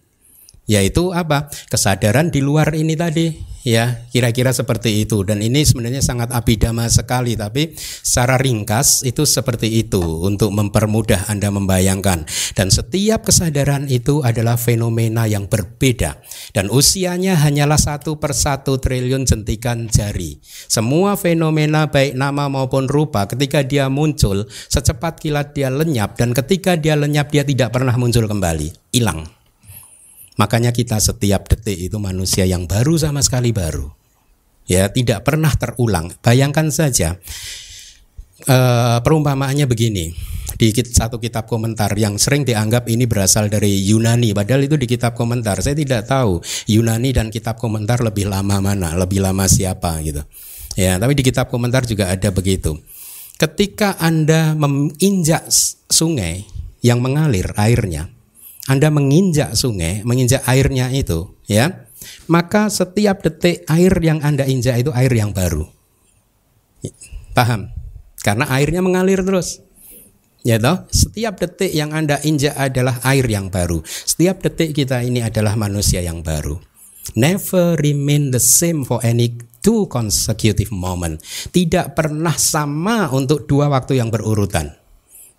yaitu apa? Kesadaran di luar ini tadi. Ya kira-kira seperti itu. Dan ini sebenarnya sangat abidama sekali tapi secara ringkas itu seperti itu untuk mempermudah Anda membayangkan. Dan setiap kesadaran itu adalah fenomena yang berbeda. Dan usianya hanyalah satu per satu triliun jentikan jari. Semua fenomena baik nama maupun rupa ketika dia muncul secepat kilat dia lenyap dan ketika dia lenyap dia tidak pernah muncul kembali. Hilang Makanya kita setiap detik itu manusia yang baru sama sekali baru. Ya, tidak pernah terulang. Bayangkan saja e, perumpamaannya begini. Di satu kitab komentar yang sering dianggap ini berasal dari Yunani, padahal itu di kitab komentar. Saya tidak tahu Yunani dan kitab komentar lebih lama mana, lebih lama siapa gitu. Ya, tapi di kitab komentar juga ada begitu. Ketika Anda menginjak sungai yang mengalir airnya, anda menginjak sungai, menginjak airnya itu, ya, maka setiap detik air yang Anda injak itu air yang baru. Paham? Karena airnya mengalir terus. Ya toh, setiap detik yang Anda injak adalah air yang baru. Setiap detik kita ini adalah manusia yang baru. Never remain the same for any two consecutive moment. Tidak pernah sama untuk dua waktu yang berurutan.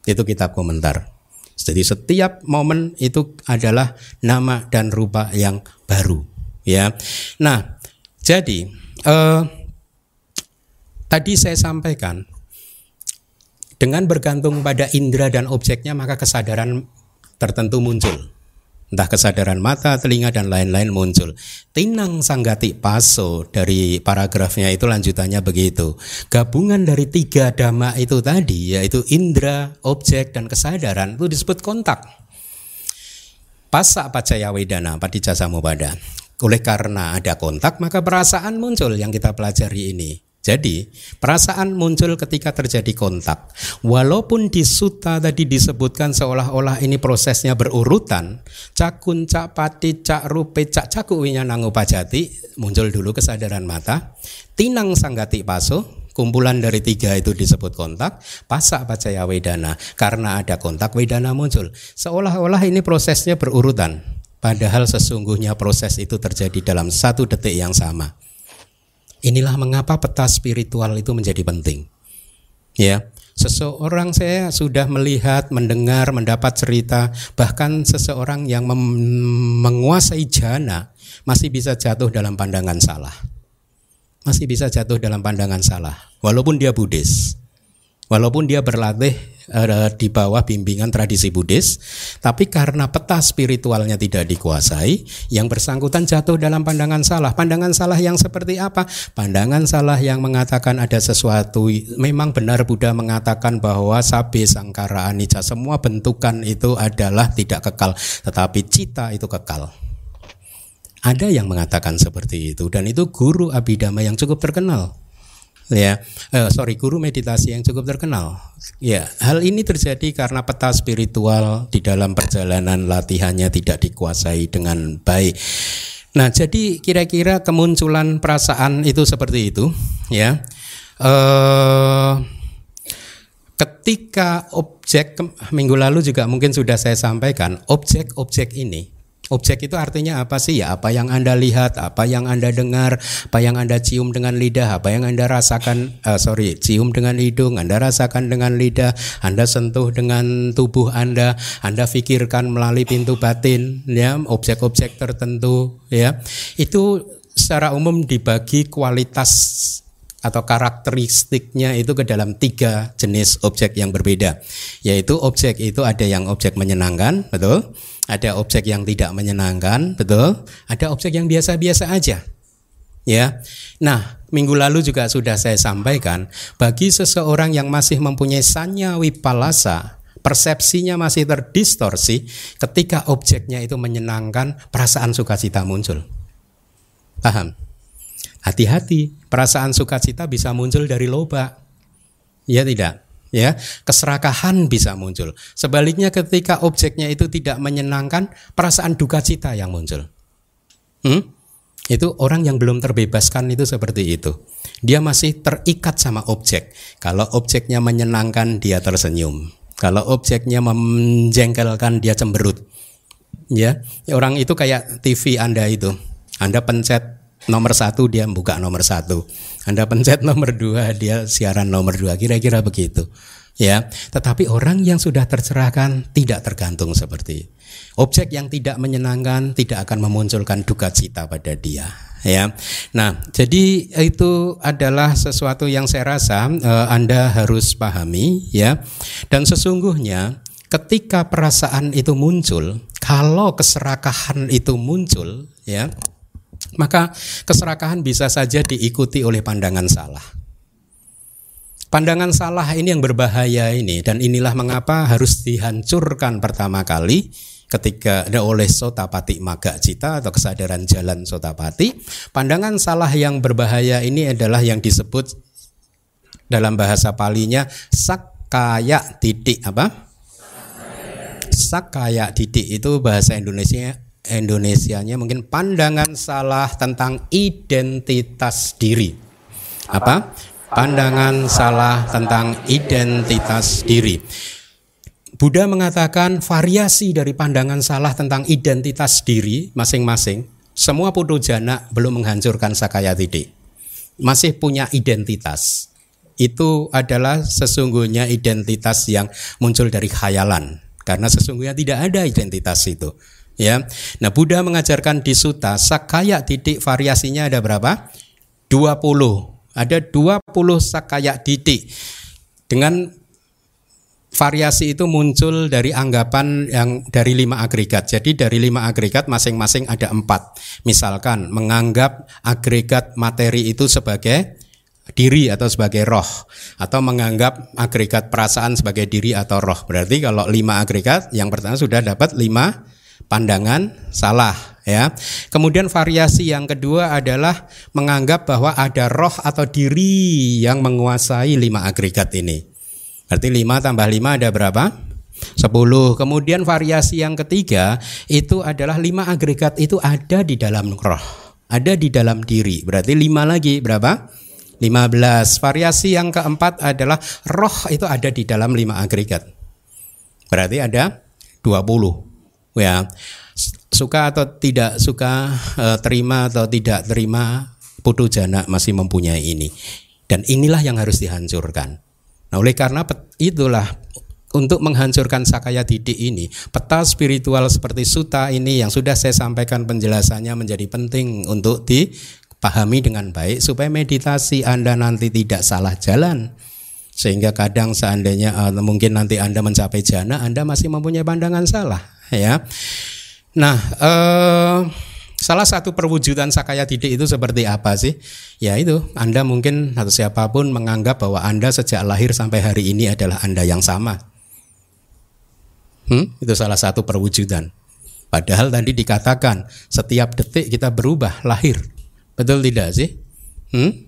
Itu kitab komentar. Jadi setiap momen itu adalah nama dan rupa yang baru, ya. Nah, jadi eh, tadi saya sampaikan dengan bergantung pada indera dan objeknya maka kesadaran tertentu muncul entah kesadaran mata, telinga dan lain-lain muncul. Tinang sanggati paso dari paragrafnya itu lanjutannya begitu. Gabungan dari tiga dhamma itu tadi yaitu indera, objek dan kesadaran itu disebut kontak. Pasak pacaya wedana jasa mubada. Oleh karena ada kontak maka perasaan muncul yang kita pelajari ini. Jadi perasaan muncul ketika terjadi kontak. Walaupun di suta tadi disebutkan seolah-olah ini prosesnya berurutan, cakun, cak pati, cak rupe, cak caku nangu pajati, muncul dulu kesadaran mata. Tinang sanggati paso, kumpulan dari tiga itu disebut kontak, pasak pacaya wedana. Karena ada kontak wedana muncul. Seolah-olah ini prosesnya berurutan. Padahal sesungguhnya proses itu terjadi dalam satu detik yang sama. Inilah mengapa peta spiritual itu menjadi penting. Ya, seseorang saya sudah melihat, mendengar, mendapat cerita, bahkan seseorang yang menguasai jana masih bisa jatuh dalam pandangan salah. Masih bisa jatuh dalam pandangan salah, walaupun dia Buddhis. Walaupun dia berlatih uh, di bawah bimbingan tradisi Buddhis, tapi karena peta spiritualnya tidak dikuasai, yang bersangkutan jatuh dalam pandangan salah. Pandangan salah yang seperti apa? Pandangan salah yang mengatakan ada sesuatu. Memang benar Buddha mengatakan bahwa sabe sangkara anicca semua bentukan itu adalah tidak kekal, tetapi cita itu kekal. Ada yang mengatakan seperti itu dan itu guru Abhidhamma yang cukup terkenal ya. Uh, sorry guru meditasi yang cukup terkenal. Ya hal ini terjadi karena peta spiritual di dalam perjalanan latihannya tidak dikuasai dengan baik. Nah jadi kira-kira kemunculan perasaan itu seperti itu ya. Uh, ketika objek minggu lalu juga mungkin sudah saya sampaikan objek-objek ini Objek itu artinya apa sih? Ya apa yang Anda lihat, apa yang Anda dengar, apa yang Anda cium dengan lidah, apa yang Anda rasakan, uh, sorry, cium dengan hidung, Anda rasakan dengan lidah, Anda sentuh dengan tubuh Anda, Anda pikirkan melalui pintu batin, ya, objek-objek tertentu, ya. Itu secara umum dibagi kualitas atau karakteristiknya itu ke dalam tiga jenis objek yang berbeda. Yaitu objek itu ada yang objek menyenangkan, betul? Ada objek yang tidak menyenangkan, betul? Ada objek yang biasa-biasa aja. Ya. Nah, minggu lalu juga sudah saya sampaikan, bagi seseorang yang masih mempunyai sanya wipalasa, persepsinya masih terdistorsi ketika objeknya itu menyenangkan, perasaan sukacita muncul. Paham? Hati-hati, perasaan sukacita bisa muncul dari loba. Ya tidak? Ya, keserakahan bisa muncul. Sebaliknya ketika objeknya itu tidak menyenangkan, perasaan duka cita yang muncul. Hmm? Itu orang yang belum terbebaskan itu seperti itu. Dia masih terikat sama objek. Kalau objeknya menyenangkan, dia tersenyum. Kalau objeknya menjengkelkan, dia cemberut. Ya, orang itu kayak TV Anda itu. Anda pencet nomor satu dia buka nomor satu. Anda pencet nomor dua dia siaran nomor dua. Kira-kira begitu. Ya tetapi orang yang sudah tercerahkan tidak tergantung seperti objek yang tidak menyenangkan tidak akan memunculkan duka cita pada dia. Ya. Nah jadi itu adalah sesuatu yang saya rasa uh, anda harus pahami ya. Dan sesungguhnya ketika perasaan itu muncul kalau keserakahan itu muncul ya maka keserakahan bisa saja diikuti oleh pandangan salah. Pandangan salah ini yang berbahaya ini dan inilah mengapa harus dihancurkan pertama kali ketika ada oleh sotapati maga cita atau kesadaran jalan sotapati. Pandangan salah yang berbahaya ini adalah yang disebut dalam bahasa palinya sakaya titik apa? Sakaya titik itu bahasa Indonesia Indonesianya mungkin pandangan salah tentang identitas diri. Apa? Pandangan salah tentang identitas diri. Buddha mengatakan variasi dari pandangan salah tentang identitas diri masing-masing. Semua putu jana belum menghancurkan sakaya tidik. Masih punya identitas. Itu adalah sesungguhnya identitas yang muncul dari khayalan. Karena sesungguhnya tidak ada identitas itu ya. Nah, Buddha mengajarkan di Sutta sakaya titik variasinya ada berapa? 20. Ada 20 sakaya titik. Dengan variasi itu muncul dari anggapan yang dari lima agregat. Jadi dari lima agregat masing-masing ada empat. Misalkan menganggap agregat materi itu sebagai diri atau sebagai roh atau menganggap agregat perasaan sebagai diri atau roh. Berarti kalau lima agregat yang pertama sudah dapat lima pandangan salah ya. Kemudian variasi yang kedua adalah menganggap bahwa ada roh atau diri yang menguasai lima agregat ini. Berarti lima tambah lima ada berapa? Sepuluh. Kemudian variasi yang ketiga itu adalah lima agregat itu ada di dalam roh, ada di dalam diri. Berarti lima lagi berapa? Lima belas. Variasi yang keempat adalah roh itu ada di dalam lima agregat. Berarti ada dua puluh ya suka atau tidak suka eh, terima atau tidak terima putu jana masih mempunyai ini. Dan inilah yang harus dihancurkan. Nah oleh karena itulah untuk menghancurkan sakaya didik ini peta spiritual seperti suta ini yang sudah saya sampaikan penjelasannya menjadi penting untuk dipahami dengan baik supaya meditasi Anda nanti tidak salah jalan. Sehingga kadang seandainya uh, mungkin nanti Anda mencapai jana Anda masih mempunyai pandangan salah ya. Nah, eh, salah satu perwujudan sakaya didik itu seperti apa sih? Ya itu, Anda mungkin atau siapa pun menganggap bahwa Anda sejak lahir sampai hari ini adalah Anda yang sama. Hmm? Itu salah satu perwujudan. Padahal tadi dikatakan setiap detik kita berubah lahir. Betul tidak sih? Hmm?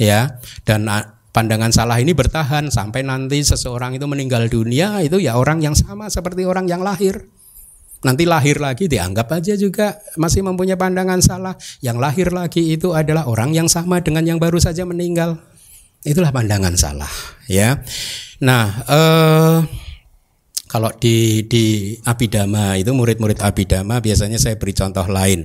Ya, dan pandangan salah ini bertahan sampai nanti seseorang itu meninggal dunia itu ya orang yang sama seperti orang yang lahir. Nanti lahir lagi dianggap aja juga masih mempunyai pandangan salah. Yang lahir lagi itu adalah orang yang sama dengan yang baru saja meninggal. Itulah pandangan salah, ya. Nah, eh, kalau di di abidama itu murid-murid abidama biasanya saya beri contoh lain.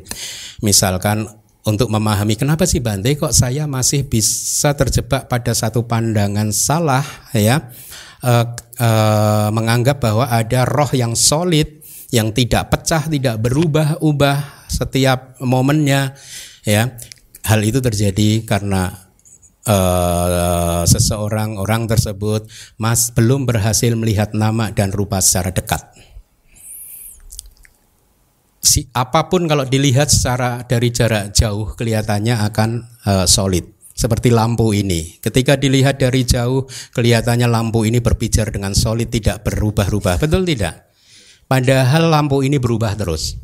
Misalkan untuk memahami kenapa sih Bante kok saya masih bisa terjebak pada satu pandangan salah ya. Eh, eh, menganggap bahwa ada roh yang solid yang tidak pecah, tidak berubah-ubah setiap momennya ya. Hal itu terjadi karena uh, seseorang orang tersebut mas belum berhasil melihat nama dan rupa secara dekat. Si, apa pun kalau dilihat secara dari jarak jauh kelihatannya akan uh, solid seperti lampu ini. Ketika dilihat dari jauh kelihatannya lampu ini berpijar dengan solid tidak berubah-ubah. Betul tidak? Padahal lampu ini berubah terus.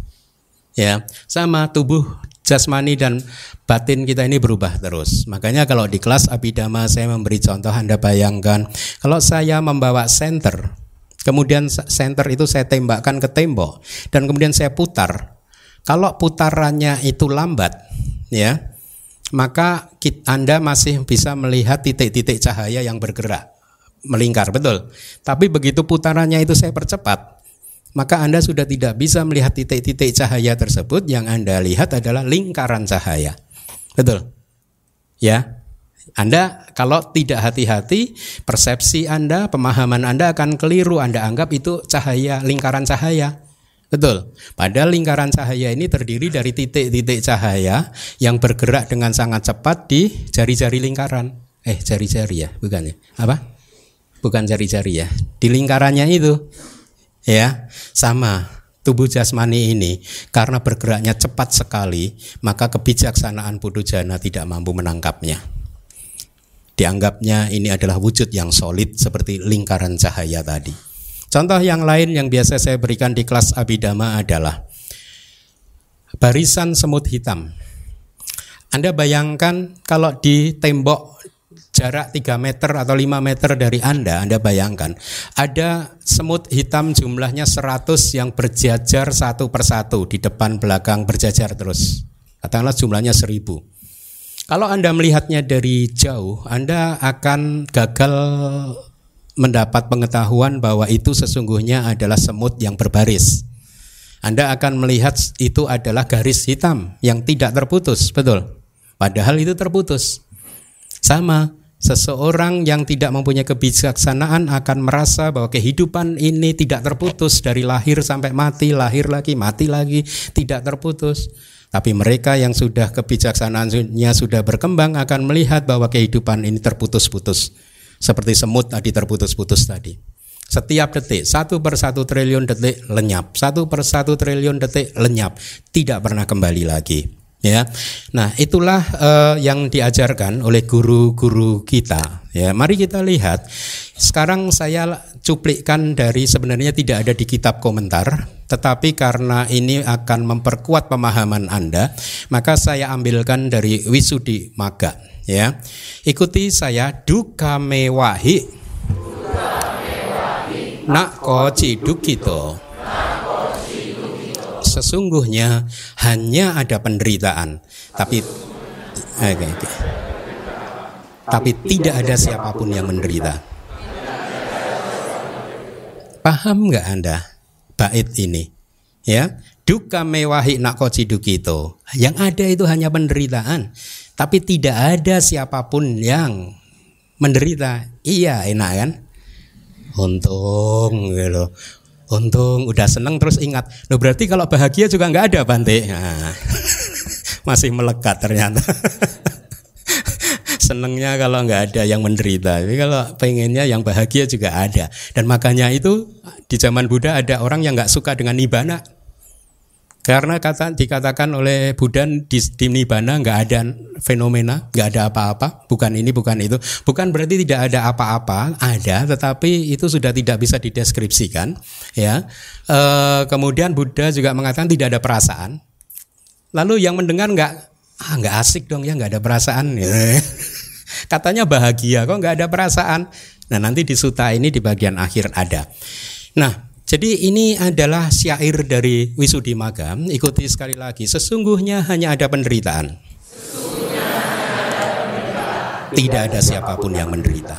Ya, sama tubuh jasmani dan batin kita ini berubah terus. Makanya kalau di kelas abidama saya memberi contoh Anda bayangkan kalau saya membawa senter, kemudian senter itu saya tembakkan ke tembok dan kemudian saya putar. Kalau putarannya itu lambat, ya, maka Anda masih bisa melihat titik-titik cahaya yang bergerak melingkar, betul. Tapi begitu putarannya itu saya percepat, maka Anda sudah tidak bisa melihat titik-titik cahaya tersebut yang Anda lihat adalah lingkaran cahaya. Betul? Ya. Anda kalau tidak hati-hati, persepsi Anda, pemahaman Anda akan keliru. Anda anggap itu cahaya, lingkaran cahaya. Betul. Padahal lingkaran cahaya ini terdiri dari titik-titik cahaya yang bergerak dengan sangat cepat di jari-jari lingkaran. Eh, jari-jari ya, bukan ya? Apa? Bukan jari-jari ya. Di lingkarannya itu ya sama. Tubuh jasmani ini karena bergeraknya cepat sekali maka kebijaksanaan putu jana tidak mampu menangkapnya. Dianggapnya ini adalah wujud yang solid seperti lingkaran cahaya tadi. Contoh yang lain yang biasa saya berikan di kelas abidama adalah barisan semut hitam. Anda bayangkan kalau di tembok jarak 3 meter atau 5 meter dari Anda, Anda bayangkan, ada semut hitam jumlahnya 100 yang berjajar satu persatu di depan belakang berjajar terus. Katakanlah jumlahnya 1000. Kalau Anda melihatnya dari jauh, Anda akan gagal mendapat pengetahuan bahwa itu sesungguhnya adalah semut yang berbaris. Anda akan melihat itu adalah garis hitam yang tidak terputus, betul? Padahal itu terputus. Sama, Seseorang yang tidak mempunyai kebijaksanaan akan merasa bahwa kehidupan ini tidak terputus dari lahir sampai mati, lahir lagi, mati lagi, tidak terputus. Tapi mereka yang sudah kebijaksanaannya sudah berkembang akan melihat bahwa kehidupan ini terputus-putus. Seperti semut tadi terputus-putus tadi. Setiap detik, satu per satu triliun detik lenyap, satu per satu triliun detik lenyap, tidak pernah kembali lagi ya. Nah, itulah uh, yang diajarkan oleh guru-guru kita. Ya, mari kita lihat. Sekarang saya cuplikkan dari sebenarnya tidak ada di kitab komentar, tetapi karena ini akan memperkuat pemahaman Anda, maka saya ambilkan dari Wisudi Maga, ya. Ikuti saya duka mewahi. Nak ko ciduk gitu sesungguhnya hanya ada penderitaan, tapi okay, okay. tapi tidak ada siapa pun yang menderita. Paham nggak anda bait ini? Ya, duka mewahi nak dukito. Yang ada itu hanya penderitaan, tapi tidak ada siapa pun yang menderita. Iya, enak kan? Untung gitu. Untung udah seneng terus ingat. Loh berarti kalau bahagia juga nggak ada Bante. Nah, masih melekat ternyata. Senengnya kalau nggak ada yang menderita. Tapi kalau pengennya yang bahagia juga ada. Dan makanya itu di zaman Buddha ada orang yang nggak suka dengan nibana. Karena kata dikatakan oleh Buddha di, di Nibbana nggak ada fenomena, nggak ada apa-apa, bukan ini, bukan itu, bukan berarti tidak ada apa-apa, ada, tetapi itu sudah tidak bisa dideskripsikan, ya. E, kemudian Buddha juga mengatakan tidak ada perasaan. Lalu yang mendengar nggak, ah nggak asik dong ya nggak ada perasaan, ya. katanya bahagia, kok nggak ada perasaan. Nah nanti di suta ini di bagian akhir ada. Nah jadi ini adalah syair dari Wisudi Maga. Ikuti sekali lagi. Sesungguhnya hanya ada penderitaan. Tidak ada siapa pun yang menderita.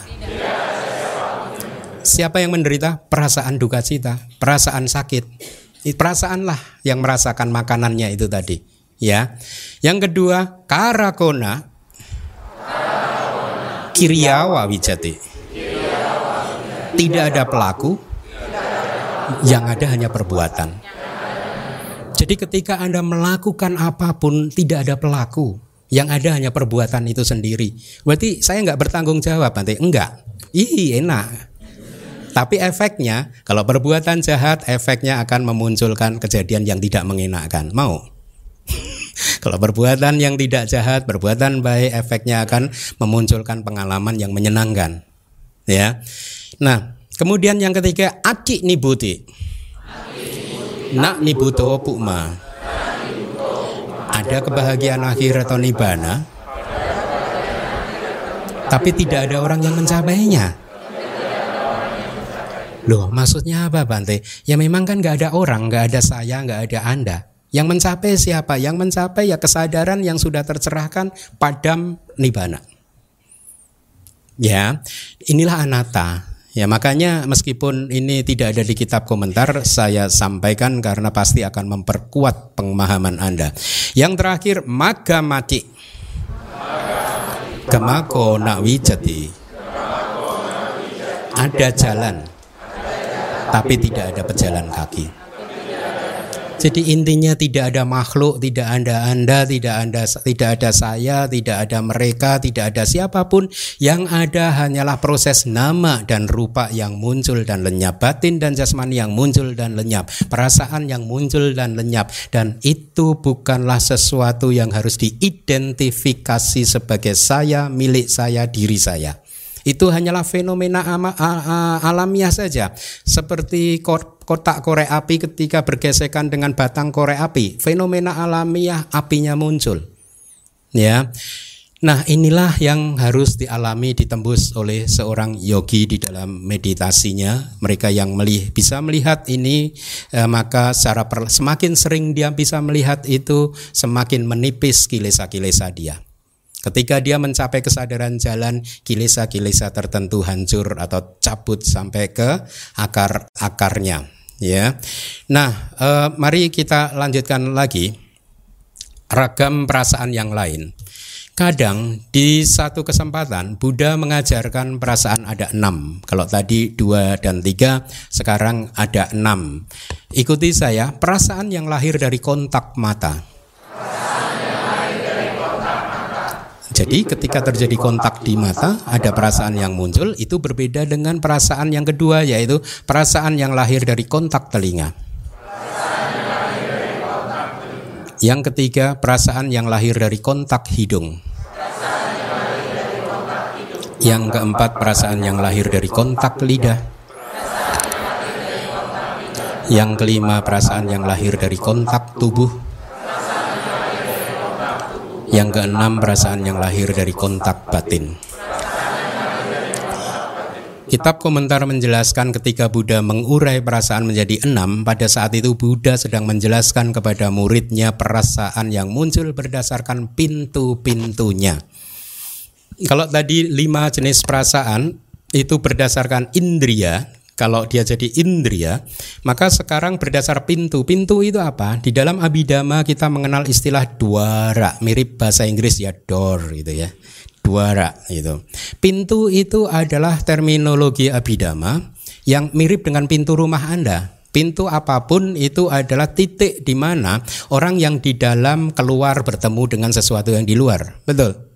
Siapa yang menderita? Perasaan duka cita, perasaan sakit. Perasaanlah yang merasakan makanannya itu tadi. Ya. Yang kedua, karakona. Kiriawa wijati. Tidak ada pelaku, yang ada hanya perbuatan. Jadi ketika Anda melakukan apa pun tidak ada pelaku, Yang ada hanya perbuatan itu sendiri. Berarti saya nggak bertanggung jawab nanti. Enggak. Ih enak. Tapi efeknya, kalau perbuatan jahat, efeknya akan memunculkan kejadian yang tidak mengenakkan. Mau? kalau perbuatan yang tidak jahat, perbuatan baik, efeknya akan memunculkan pengalaman yang menyenangkan. Ya. Nah, kemudian yang ketiga, aci nibuti. Nak nibuto pukma. Ada kebahagiaan akhir atau nibana, tapi tidak ada orang yang mencapainya. Loh, maksudnya apa Bante? Ya memang kan nggak ada orang, nggak ada saya, nggak ada Anda. Yang mencapai siapa? Yang mencapai ya kesadaran yang sudah tercerahkan padam nibana. Ya, inilah anata. Ya makanya meskipun ini tidak ada di kitab komentar saya sampaikan karena pasti akan memperkuat pemahaman Anda. Yang terakhir maga mati. Kemako nak wijati. Ada jalan tapi tidak ada pejalan kaki. Jadi intinya tidak ada makhluk, tidak ada Anda, tidak ada tidak ada saya, tidak ada mereka, tidak ada siapa pun. Yang ada hanyalah proses nama dan rupa yang muncul dan lenyap, batin dan jasmani yang muncul dan lenyap, perasaan yang muncul dan lenyap dan itu bukanlah sesuatu yang harus diidentifikasi sebagai saya, milik saya, diri saya. Itu hanyalah fenomena alamiah saja. Seperti kotak korek api ketika bergesekan dengan batang korek api, fenomena alamiah apinya muncul. Ya. Nah, inilah yang harus dialami ditembus oleh seorang yogi di dalam meditasinya. Mereka yang melih, bisa melihat ini eh, maka secara semakin sering dia bisa melihat itu, semakin menipis kilesa-kilesa dia. Ketika dia mencapai kesadaran jalan, kilesa-kilesa tertentu hancur atau cabut sampai ke akar-akarnya. Ya, nah, eh, mari kita lanjutkan lagi ragam perasaan yang lain. Kadang di satu kesempatan Buddha mengajarkan perasaan ada enam. Kalau tadi dua dan tiga, sekarang ada enam. Ikuti saya, perasaan yang lahir dari kontak mata. Jadi ketika terjadi kontak di mata, ada perasaan yang muncul, itu berbeda dengan perasaan yang kedua, yaitu perasaan yang lahir dari kontak telinga. Yang ketiga, perasaan yang lahir dari kontak hidung. Yang keempat, perasaan yang lahir dari kontak lidah. Yang kelima, perasaan yang lahir dari kontak tubuh. Yang keenam perasaan yang lahir dari kontak batin. Kitab komentar menjelaskan ketika Buddha mengurai perasaan menjadi enam, pada saat itu Buddha sedang menjelaskan kepada muridnya perasaan yang muncul berdasarkan pintu-pintunya. Kalau tadi lima jenis perasaan itu berdasarkan indria, kalau dia jadi indria, maka sekarang berdasar pintu. Pintu itu apa? Di dalam abidama kita mengenal istilah duara, mirip bahasa Inggris ya door gitu ya. Duara itu. Pintu itu adalah terminologi abidama yang mirip dengan pintu rumah Anda. Pintu apa pun itu adalah titik di mana orang yang di dalam keluar bertemu dengan sesuatu yang di luar. Betul?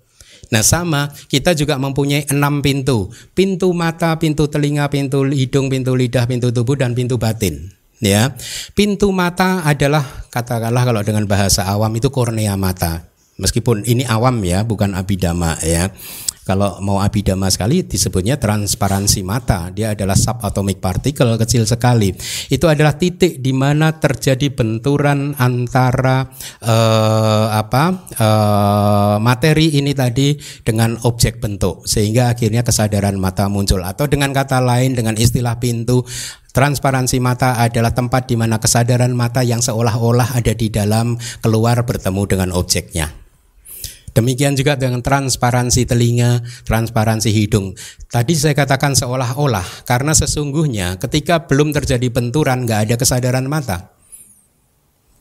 Nah sama, kita juga mempunyai enam pintu. Pintu mata, pintu telinga, pintu hidung, pintu lidah, pintu tubuh, dan pintu batin. Ya, pintu mata adalah katakanlah kalau dengan bahasa awam itu kornea mata. Meskipun ini awam ya, bukan abidama ya. Kalau mau abidama sekali disebutnya transparansi mata. Dia adalah subatomic particle kecil sekali. Itu adalah titik di mana terjadi benturan antara uh, apa uh, materi ini tadi dengan objek bentuk sehingga akhirnya kesadaran mata muncul atau dengan kata lain dengan istilah pintu Transparansi mata adalah tempat di mana kesadaran mata yang seolah-olah ada di dalam keluar bertemu dengan objeknya. Demikian juga dengan transparansi telinga, transparansi hidung. Tadi saya katakan seolah-olah karena sesungguhnya ketika belum terjadi benturan nggak ada kesadaran mata.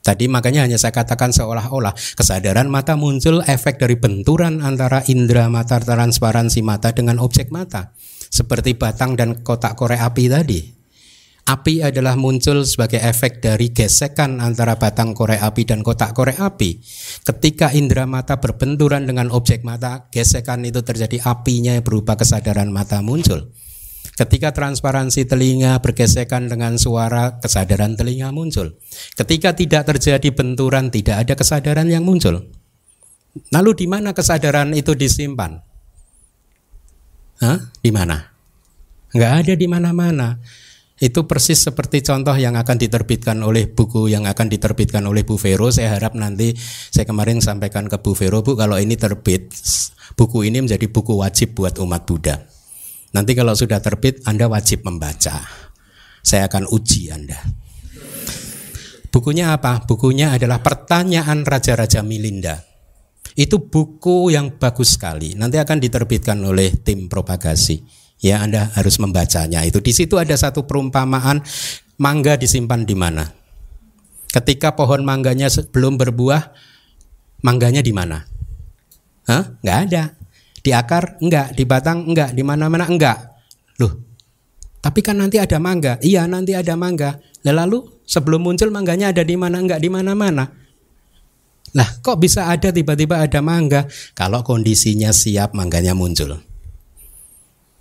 Tadi makanya hanya saya katakan seolah-olah kesadaran mata muncul efek dari benturan antara indera mata transparansi mata dengan objek mata. Seperti batang dan kotak korek api tadi. Api adalah muncul sebagai efek dari gesekan antara batang korek api dan kotak korek api. Ketika indera mata berbenturan dengan objek mata, gesekan itu terjadi apinya berupa kesadaran mata muncul. Ketika transparansi telinga bergesekan dengan suara, kesadaran telinga muncul. Ketika tidak terjadi benturan, tidak ada kesadaran yang muncul. Lalu di mana kesadaran itu disimpan? Hah? Di mana? Enggak ada di mana-mana. Itu persis seperti contoh yang akan diterbitkan oleh buku yang akan diterbitkan oleh Bu Vero. Saya harap nanti saya kemarin sampaikan ke Bu Vero, Bu kalau ini terbit, buku ini menjadi buku wajib buat umat Buddha. Nanti kalau sudah terbit, Anda wajib membaca. Saya akan uji Anda. Bukunya apa? Bukunya adalah Pertanyaan Raja-Raja Milinda. Itu buku yang bagus sekali. Nanti akan diterbitkan oleh tim propagasi ya Anda harus membacanya itu. Di situ ada satu perumpamaan mangga disimpan di mana? Ketika pohon mangganya belum berbuah, mangganya di mana? Hah? Nggak ada. Di akar enggak, di batang enggak, di mana-mana enggak. Loh, tapi kan nanti ada mangga. Iya, nanti ada mangga. Lalu sebelum muncul mangganya ada di mana enggak di mana-mana. Nah, kok bisa ada tiba-tiba ada mangga? Kalau kondisinya siap, mangganya muncul.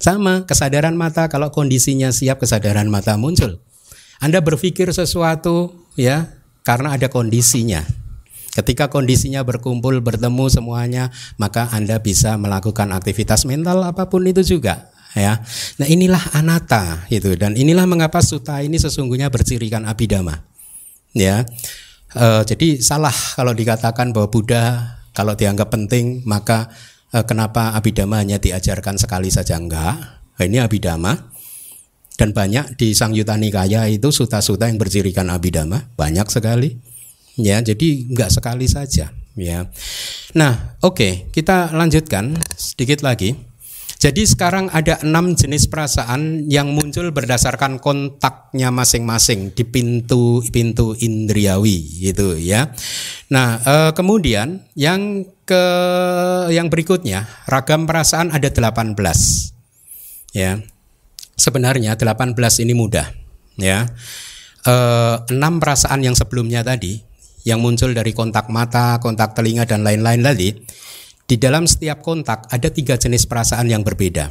Sama kesadaran mata kalau kondisinya siap kesadaran mata muncul. Anda berpikir sesuatu ya karena ada kondisinya. Ketika kondisinya berkumpul bertemu semuanya, maka Anda bisa melakukan aktivitas mental apa pun itu juga ya. Nah, inilah anatta itu dan inilah mengapa suta ini sesungguhnya bercirikan abidama. Ya. E, jadi salah kalau dikatakan bahwa Buddha kalau dianggap penting maka kenapa abidama hanya diajarkan sekali saja enggak? Ini abidama dan banyak di Sang Yuta Nikaya itu suta-suta yang bercirikan abidama banyak sekali. Ya, jadi enggak sekali saja. Ya. Nah, oke, okay, kita lanjutkan sedikit lagi. Jadi sekarang ada enam jenis perasaan yang muncul berdasarkan kontaknya masing-masing di pintu-pintu indriawi gitu ya. Nah eh, kemudian yang ke yang berikutnya ragam perasaan ada 18 ya. Sebenarnya 18 ini mudah ya. Eh, enam perasaan yang sebelumnya tadi yang muncul dari kontak mata, kontak telinga dan lain-lain tadi di dalam setiap kontak ada tiga jenis perasaan yang berbeda,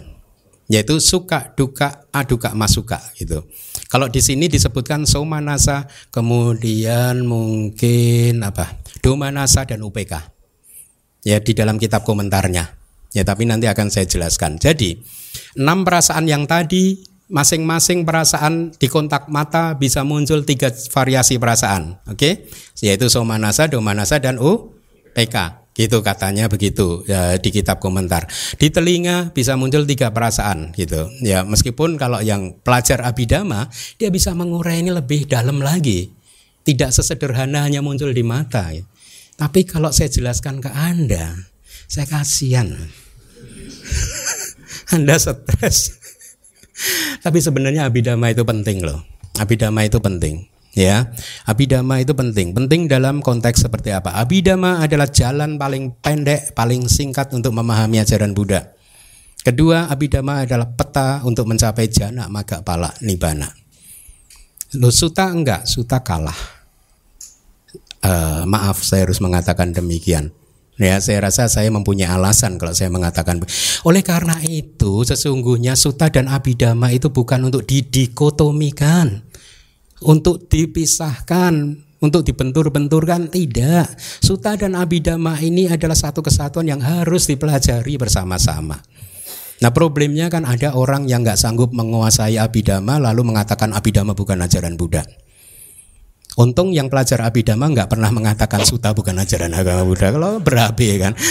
yaitu suka, duka, aduka, masuka gitu. Kalau di sini disebutkan somanasa, kemudian mungkin apa, domanasa dan upk. Ya di dalam kitab komentarnya. Ya tapi nanti akan saya jelaskan. Jadi enam perasaan yang tadi masing-masing perasaan di kontak mata bisa muncul tiga variasi perasaan, oke? Okay? Yaitu somanasa, domanasa dan upk. Gitu katanya begitu ya, di kitab komentar. Di telinga bisa muncul tiga perasaan gitu. Ya meskipun kalau yang pelajar abidama dia bisa mengurai ini lebih dalam lagi. Tidak sesederhana hanya muncul di mata. Ya. Tapi kalau saya jelaskan ke Anda, saya kasihan. anda stres. Tapi sebenarnya abidama itu penting loh. Abidama itu penting ya abidama itu penting. Penting dalam konteks seperti apa? Abidama adalah jalan paling pendek paling singkat untuk memahami ajaran Buddha. Kedua abidama adalah peta untuk mencapai jana maga pala nibana lo suta enggak? Suta kalah. Uh, maaf saya harus mengatakan demikian. Ya, saya rasa saya mempunyai alasan kalau saya mengatakan. Oleh karena itu, sesungguhnya suta dan abidama itu bukan untuk didikotomikan untuk dipisahkan, untuk dibentur-benturkan tidak. Suta dan abidama ini adalah satu kesatuan yang harus dipelajari bersama-sama. Nah problemnya kan ada orang yang nggak sanggup menguasai abidama lalu mengatakan abidama bukan ajaran Buddha. Untung yang pelajar abidama nggak pernah mengatakan suta bukan ajaran agama Buddha. Kalau berabe kan.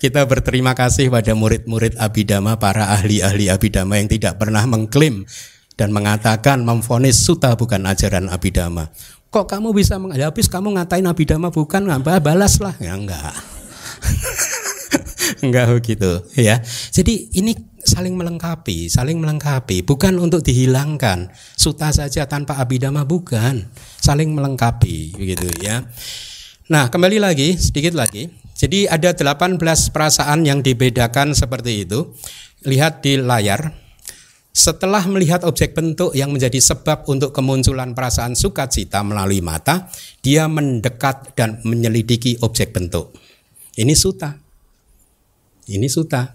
Kita berterima kasih pada murid-murid abidama, para ahli-ahli abidama yang tidak pernah mengklaim dan mengatakan memfonis suta bukan ajaran abidama. Kok kamu bisa ya habis kamu ngatain abidama bukan ngapa balaslah ya enggak. enggak begitu ya. Jadi ini saling melengkapi, saling melengkapi, bukan untuk dihilangkan. Suta saja tanpa abidama bukan, saling melengkapi begitu ya. Nah, kembali lagi sedikit lagi. Jadi ada 18 perasaan yang dibedakan seperti itu. Lihat di layar Setelah melihat objek bentuk yang menjadi sebab untuk kemunculan perasaan sukacita melalui mata, dia mendekat dan menyelidiki objek bentuk. Ini suta. Ini suta.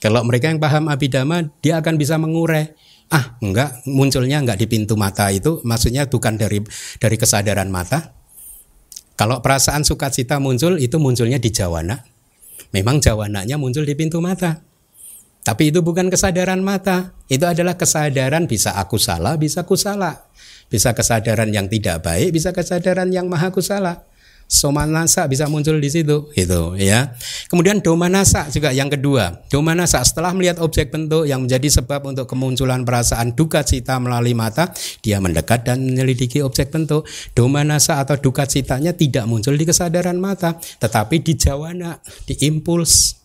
Kalau mereka yang paham abidama, dia akan bisa mengurai. Ah, enggak, munculnya enggak di pintu mata itu, maksudnya bukan dari dari kesadaran mata. Kalau perasaan sukacita muncul, itu munculnya di jawana. Memang jawananya muncul di pintu mata. Tapi itu bukan kesadaran mata. Itu adalah kesadaran bisa aku salah, bisa kusala. Bisa kesadaran yang tidak baik, bisa kesadaran yang maha kusala. Somanasa bisa muncul di situ, gitu ya. Kemudian domanasa juga yang kedua. Domanasa setelah melihat objek bentuk yang menjadi sebab untuk kemunculan perasaan duka cita melalui mata, dia mendekat dan menyelidiki objek bentuk. Domanasa atau duka citanya tidak muncul di kesadaran mata, tetapi di jawana, di impuls,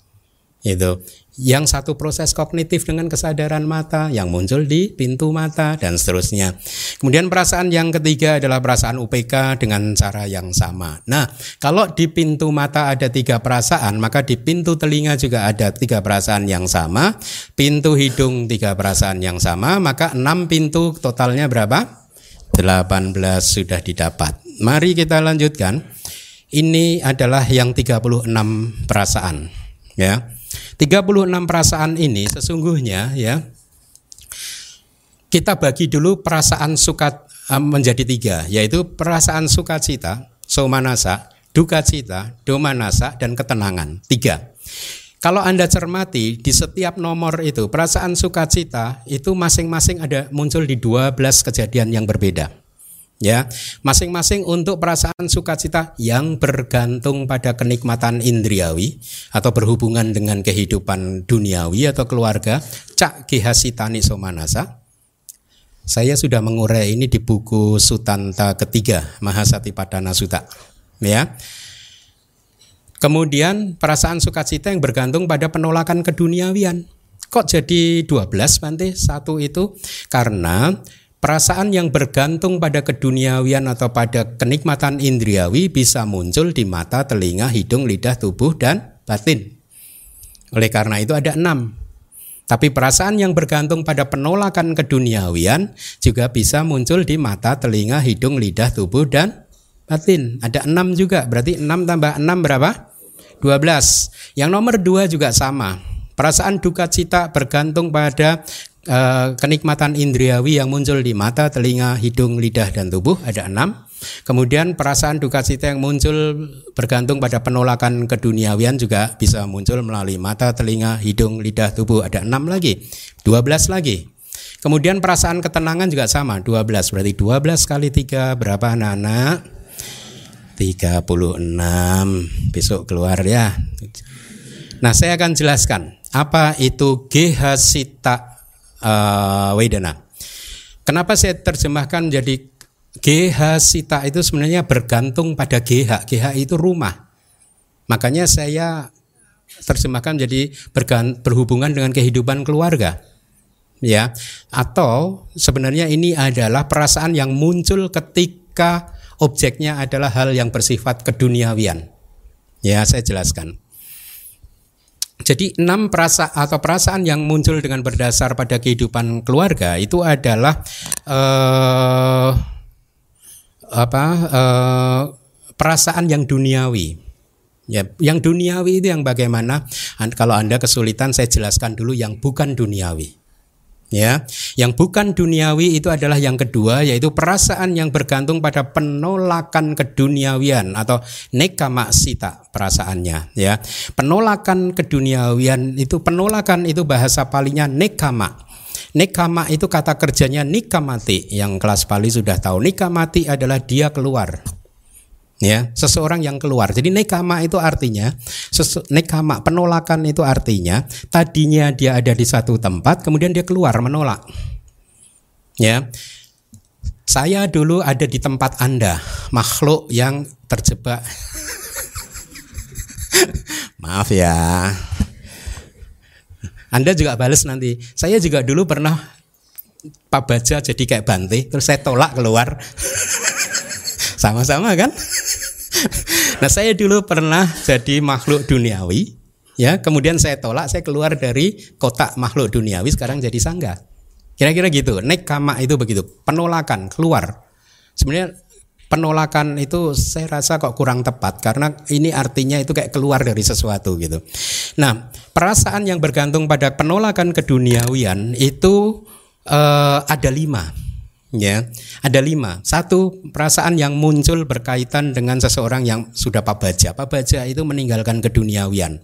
itu yang satu proses kognitif dengan kesadaran mata yang muncul di pintu mata dan seterusnya. Kemudian perasaan yang ketiga adalah perasaan UPK dengan cara yang sama. Nah, kalau di pintu mata ada tiga perasaan, maka di pintu telinga juga ada tiga perasaan yang sama. Pintu hidung tiga perasaan yang sama, maka enam pintu totalnya berapa? 18 sudah didapat. Mari kita lanjutkan. Ini adalah yang 36 perasaan, ya. 36 perasaan ini sesungguhnya ya kita bagi dulu perasaan suka eh, menjadi tiga yaitu perasaan sukacita, somanasa, duka cita, domanasa dan ketenangan. Tiga. Kalau Anda cermati di setiap nomor itu perasaan sukacita itu masing-masing ada muncul di 12 kejadian yang berbeda ya masing-masing untuk perasaan sukacita yang bergantung pada kenikmatan indriawi atau berhubungan dengan kehidupan duniawi atau keluarga cak kihasitani somanasa. Saya sudah mengurai ini di buku Sutanta ketiga Mahasatipadana Sutta ya. Kemudian perasaan sukacita yang bergantung pada penolakan keduniawian. Kok jadi 12 nanti satu itu karena Perasaan yang bergantung pada keduniawian atau pada kenikmatan indriawi bisa muncul di mata, telinga, hidung, lidah, tubuh, dan batin. Oleh karena itu ada enam. Tapi perasaan yang bergantung pada penolakan keduniawian juga bisa muncul di mata, telinga, hidung, lidah, tubuh, dan batin. Ada enam juga, berarti enam tambah enam berapa? Dua belas. Yang nomor dua juga sama. Perasaan duka cita bergantung pada Eh, kenikmatan indriawi yang muncul di mata, telinga, hidung, lidah, dan tubuh ada enam. Kemudian perasaan duka cita yang muncul bergantung pada penolakan keduniawian juga bisa muncul melalui mata, telinga, hidung, lidah, tubuh ada enam lagi, dua belas lagi. Kemudian perasaan ketenangan juga sama, dua belas berarti dua belas kali tiga berapa anak-anak? enam besok keluar ya. Nah saya akan jelaskan apa itu gehasita uh, Wedana. Kenapa saya terjemahkan menjadi GH Sita itu sebenarnya bergantung pada GH. GH itu rumah. Makanya saya terjemahkan menjadi berhubungan dengan kehidupan keluarga. Ya, atau sebenarnya ini adalah perasaan yang muncul ketika objeknya adalah hal yang bersifat keduniawian. Ya, saya jelaskan. Jadi enam perasa atau perasaan yang muncul dengan berdasar pada kehidupan keluarga itu adalah eh, apa eh, perasaan yang duniawi. Ya, yang duniawi itu yang bagaimana? Kalau anda kesulitan, saya jelaskan dulu yang bukan duniawi. Ya, yang bukan duniawi itu adalah yang kedua yaitu perasaan yang bergantung pada penolakan keduniawian atau nekama sita perasaannya ya. Penolakan keduniawian itu penolakan itu bahasa palinya nekama. Nekama itu kata kerjanya nikamati yang kelas Pali sudah tahu. Nikamati adalah dia keluar ya. Seseorang yang keluar. Jadi nekama itu artinya nekama penolakan itu artinya tadinya dia ada di satu tempat kemudian dia keluar menolak. Ya. Saya dulu ada di tempat anda makhluk yang terjebak. Maaf ya. Anda juga balas nanti. Saya juga dulu pernah Pak Baja jadi kayak Bante terus saya tolak keluar sama-sama kan? nah saya dulu pernah jadi makhluk duniawi, ya kemudian saya tolak, saya keluar dari kotak makhluk duniawi, sekarang jadi sangga. Kira-kira gitu. Nekama itu begitu, penolakan, keluar. Sebenarnya penolakan itu saya rasa kok kurang tepat karena ini artinya itu kayak keluar dari sesuatu gitu. Nah, perasaan yang bergantung pada penolakan keduniawian itu uh, ada lima ya ada lima. Satu perasaan yang muncul berkaitan dengan seseorang yang sudah pabaja. Pabaja itu meninggalkan keduniawian.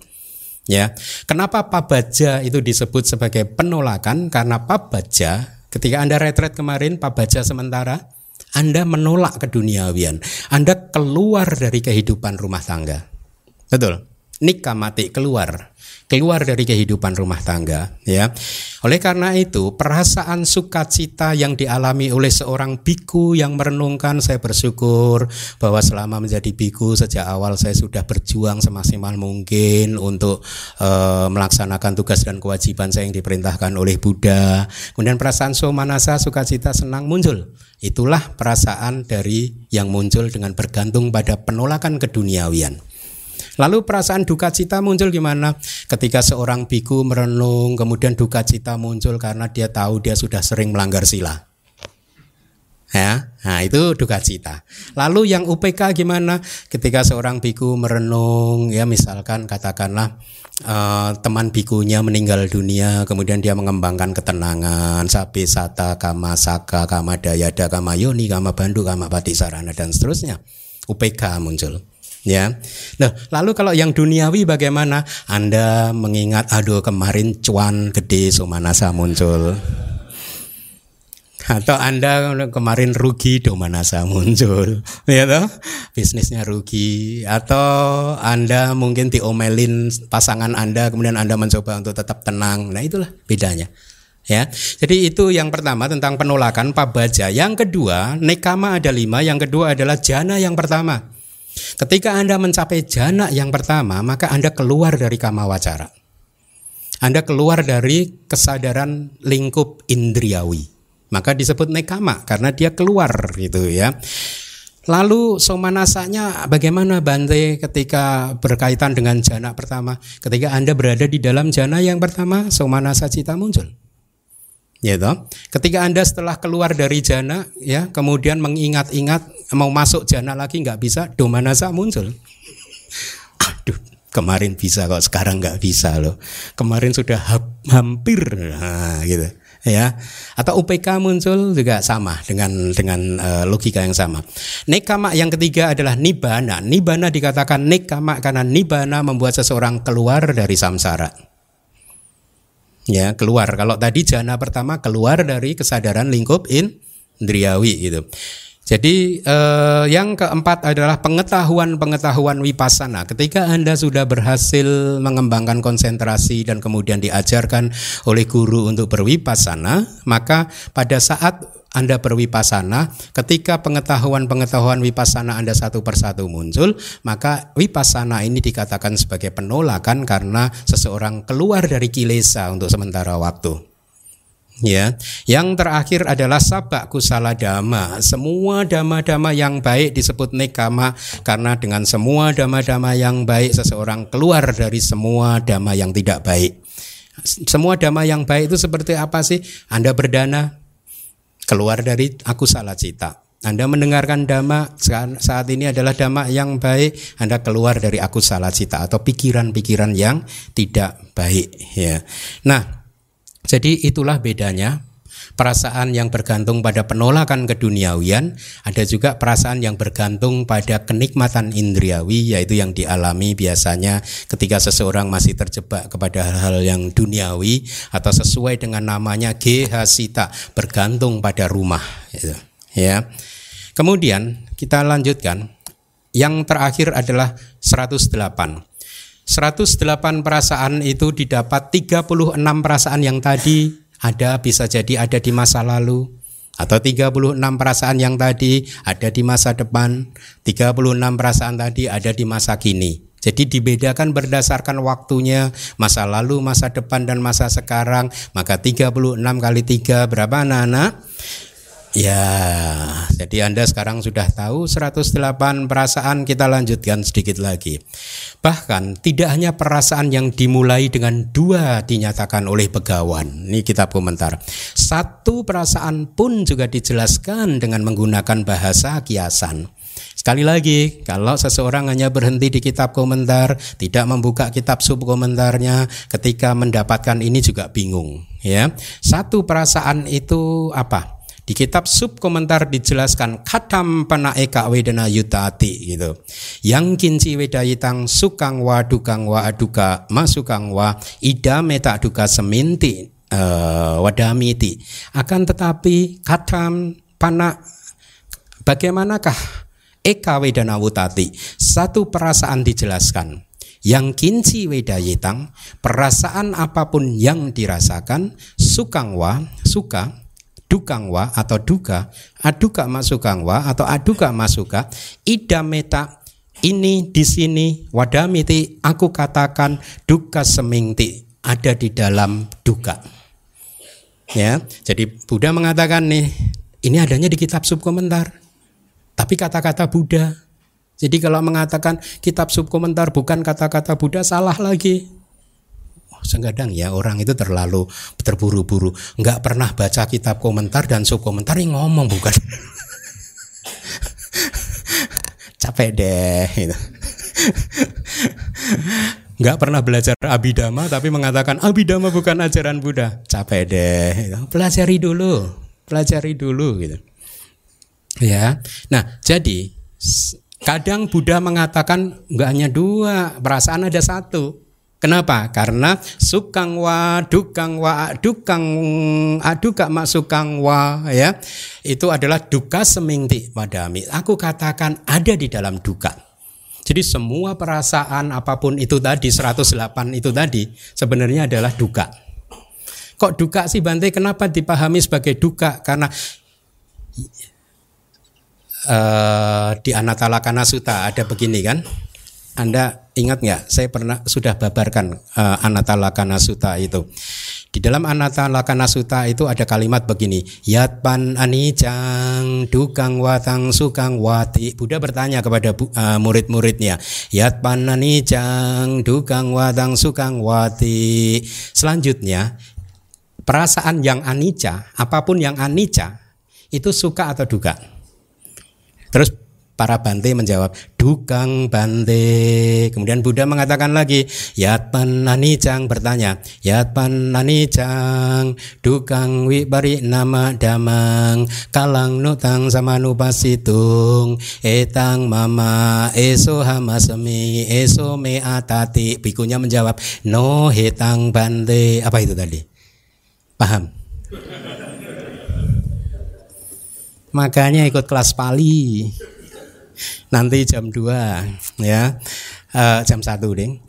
Ya kenapa pabaja itu disebut sebagai penolakan? Karena pabaja ketika anda retret kemarin pabaja sementara anda menolak keduniawian. Anda keluar dari kehidupan rumah tangga. Betul nikah mati keluar keluar dari kehidupan rumah tangga ya. Oleh karena itu, perasaan sukacita yang dialami oleh seorang biku yang merenungkan saya bersyukur bahwa selama menjadi biku sejak awal saya sudah berjuang semaksimal mungkin untuk e, melaksanakan tugas dan kewajiban saya yang diperintahkan oleh Buddha. Kemudian perasaan somanasa sukacita senang muncul. Itulah perasaan dari yang muncul dengan bergantung pada penolakan keduniawian. Lalu perasaan duka cita muncul gimana? Ketika seorang biku merenung, kemudian duka cita muncul karena dia tahu dia sudah sering melanggar sila. Ya, nah itu duka cita. Lalu yang UPK gimana? Ketika seorang biku merenung, ya misalkan katakanlah uh, teman bikunya meninggal dunia, kemudian dia mengembangkan ketenangan, sapi sata, kama saka, kama dayada, kama yoni, kama bandu, kama sarana dan seterusnya. UPK muncul ya. Nah, lalu kalau yang duniawi bagaimana? Anda mengingat aduh kemarin cuan gede Somanasa muncul. Atau Anda kemarin rugi Domanasa muncul, ya toh? Bisnisnya rugi atau Anda mungkin diomelin pasangan Anda kemudian Anda mencoba untuk tetap tenang. Nah, itulah bedanya ya. Jadi itu yang pertama tentang penolakan pabaja. Yang kedua, nekama ada lima. Yang kedua adalah jana yang pertama. Ketika Anda mencapai jana yang pertama, maka Anda keluar dari kama wacara. Anda keluar dari kesadaran lingkup indriawi. Maka disebut nekama karena dia keluar gitu ya. Lalu somanasanya bagaimana Bante ketika berkaitan dengan jana pertama? Ketika Anda berada di dalam jana yang pertama, somanasa cita muncul ya toh. Ketika Anda setelah keluar dari jana ya, kemudian mengingat-ingat mau masuk jana lagi nggak bisa, domanasa muncul. Aduh, kemarin bisa kok sekarang nggak bisa loh. Kemarin sudah ha hampir nah, gitu ya atau UPK muncul juga sama dengan dengan uh, logika yang sama. Nekama yang ketiga adalah nibana. Nibana dikatakan nekama karena nibana membuat seseorang keluar dari samsara ya keluar. Kalau tadi jana pertama keluar dari kesadaran lingkup indriawi gitu. Jadi eh, yang keempat adalah pengetahuan-pengetahuan wipasana. Ketika Anda sudah berhasil mengembangkan konsentrasi dan kemudian diajarkan oleh guru untuk berwipasana, maka pada saat anda berwipasana, ketika pengetahuan-pengetahuan wipasana Anda satu persatu muncul, maka wipasana ini dikatakan sebagai penolakan karena seseorang keluar dari kilesa untuk sementara waktu. Ya, yang terakhir adalah sabak kusala dhamma. Semua dhamma-dhamma yang baik disebut nekama karena dengan semua dhamma-dhamma yang baik seseorang keluar dari semua dhamma yang tidak baik. Semua dhamma yang baik itu seperti apa sih? Anda berdana, keluar dari aku salah cita. Anda mendengarkan dhamma saat ini adalah dhamma yang baik, Anda keluar dari aku salah cita atau pikiran-pikiran yang tidak baik ya. Nah, jadi itulah bedanya perasaan yang bergantung pada penolakan keduniawian, ada juga perasaan yang bergantung pada kenikmatan indriawi yaitu yang dialami biasanya ketika seseorang masih terjebak kepada hal-hal yang duniawi atau sesuai dengan namanya gehasita, bergantung pada rumah gitu. Ya. Kemudian kita lanjutkan. Yang terakhir adalah 108. 108 perasaan itu didapat 36 perasaan yang tadi ada bisa jadi ada di masa lalu atau 36 perasaan yang tadi ada di masa depan, 36 perasaan tadi ada di masa kini. Jadi dibedakan berdasarkan waktunya, masa lalu, masa depan dan masa sekarang. Maka 36 kali 3 berapa anak-anak? Ya, jadi Anda sekarang sudah tahu 108 perasaan kita lanjutkan sedikit lagi. Bahkan tidak hanya perasaan yang dimulai dengan dua dinyatakan oleh pegawan. Ini kitab komentar. Satu perasaan pun juga dijelaskan dengan menggunakan bahasa kiasan. Sekali lagi, kalau seseorang hanya berhenti di kitab komentar, tidak membuka kitab sub komentarnya, ketika mendapatkan ini juga bingung. Ya, satu perasaan itu apa? Di kitab sub komentar dijelaskan katam pana eka wedana yutati gitu. Yang kinci wedayitang sukang wa dukang wa aduka masukang wa ida meta duka seminti uh, wadamiti. Akan tetapi katam pana bagaimanakah eka wedana wutati? Satu perasaan dijelaskan yang kinci wedayitang perasaan apa pun yang dirasakan sukangwa suka dukangwa atau duka, aduka masukangwa atau aduka masuka, idameta ini di sini wadamiti aku katakan duka semingti ada di dalam duka. Ya, jadi Buddha mengatakan nih, ini adanya di kitab subkomentar. Tapi kata-kata Buddha. Jadi kalau mengatakan kitab subkomentar bukan kata-kata Buddha salah lagi segadang ya orang itu terlalu terburu-buru. Nggak pernah baca kitab komentar dan sub komentar yang ngomong bukan? Capek deh gitu. nggak pernah belajar abidama tapi mengatakan abidama bukan ajaran Buddha. Capek deh gitu. pelajari dulu pelajari dulu gitu. Ya nah jadi kadang Buddha mengatakan nggak hanya dua perasaan ada satu Kenapa? Karena sukang wa, dukang wa, dukang aduka masukang wa ya. Itu adalah duka semingti padami. Aku katakan ada di dalam duka. Jadi semua perasaan apa pun itu tadi 108 itu tadi sebenarnya adalah duka. Kok duka sih Bante? Kenapa dipahami sebagai duka? Karena uh, di Anatalakana Sutta ada begini kan anda ingat nggak? Saya pernah sudah babarkan uh, Anatalakana Sutta itu. Di dalam Anatalakana Sutta itu ada kalimat begini, Yatpan anicang dukang watang sukang wati. Buddha bertanya kepada uh, murid-muridnya, Yatpan anicang dukang watang sukang wati. Selanjutnya, perasaan yang anicca, apa pun yang anicca, itu suka atau duka. Terus Para Bante menjawab, dukang Bante. Kemudian Buddha mengatakan lagi, Yatpan Anicang bertanya, Yatpan Anicang, dukang wibari nama damang, kalang nutang sama nupasitung, etang mama, eso hamasemi, eso me atati. Bikunya menjawab, no hetang Bante. Apa itu tadi? Paham? Makanya ikut kelas Pali nanti jam 2 ya. Uh, jam 1 ding.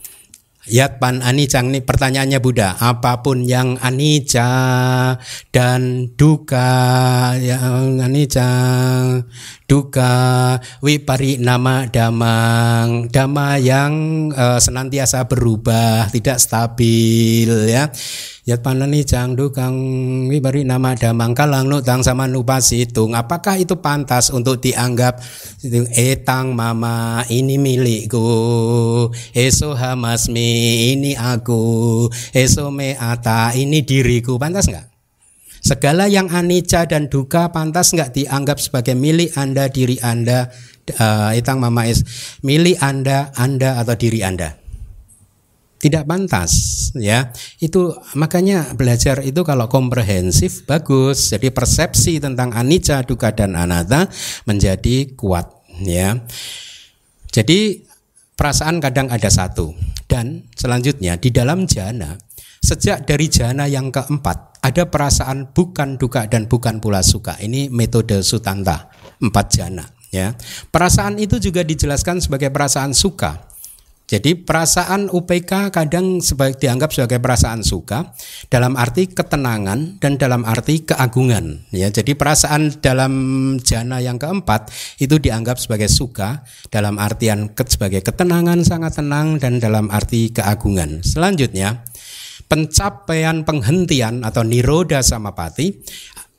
Yat pan anicang ini pertanyaannya Buddha apa pun yang anicca dan duka yang anicca duka wipari nama damang dama yang uh, senantiasa berubah tidak stabil ya Yat panani jang dukang wibari nama damang kalang nutang sama nupasitung. Apakah itu pantas untuk dianggap etang mama ini milikku, eso hamasmi ini aku, eso me ata ini diriku. Pantas nggak? Segala yang anicca dan duka pantas nggak dianggap sebagai milik anda, diri anda, uh, etang mama es milik anda, anda atau diri anda tidak pantas ya. Itu makanya belajar itu kalau komprehensif bagus. Jadi persepsi tentang anicca duka dan anatta menjadi kuat ya. Jadi perasaan kadang ada satu. Dan selanjutnya di dalam jana sejak dari jana yang keempat ada perasaan bukan duka dan bukan pula suka ini metode sutanta empat jana ya. Perasaan itu juga dijelaskan sebagai perasaan suka jadi perasaan UPK kadang dianggap sebagai perasaan suka dalam arti ketenangan dan dalam arti keagungan. Ya, jadi perasaan dalam jana yang keempat itu dianggap sebagai suka dalam artian sebagai ketenangan sangat tenang dan dalam arti keagungan. Selanjutnya pencapaian penghentian atau niroda samapati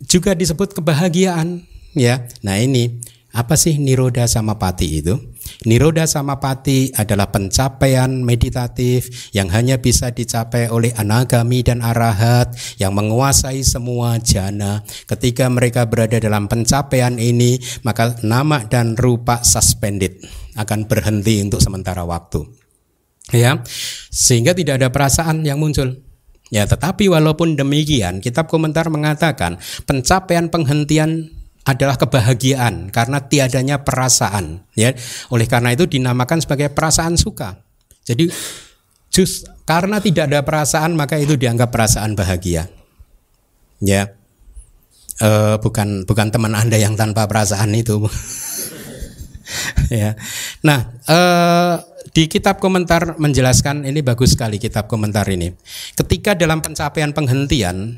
juga disebut kebahagiaan ya. Nah ini apa sih niroda sama pati itu? Niroda sama pati adalah pencapaian meditatif yang hanya bisa dicapai oleh anagami dan arahat yang menguasai semua jana. Ketika mereka berada dalam pencapaian ini, maka nama dan rupa suspended akan berhenti untuk sementara waktu. Ya, sehingga tidak ada perasaan yang muncul. Ya, tetapi walaupun demikian, kitab komentar mengatakan pencapaian penghentian adalah kebahagiaan karena tiadanya perasaan ya. Oleh karena itu dinamakan sebagai perasaan suka. Jadi jus karena tidak ada perasaan maka itu dianggap perasaan bahagia ya. E, bukan bukan teman anda yang tanpa perasaan itu. Ya. Nah e, di kitab komentar menjelaskan ini bagus sekali kitab komentar ini. Ketika dalam pencapaian penghentian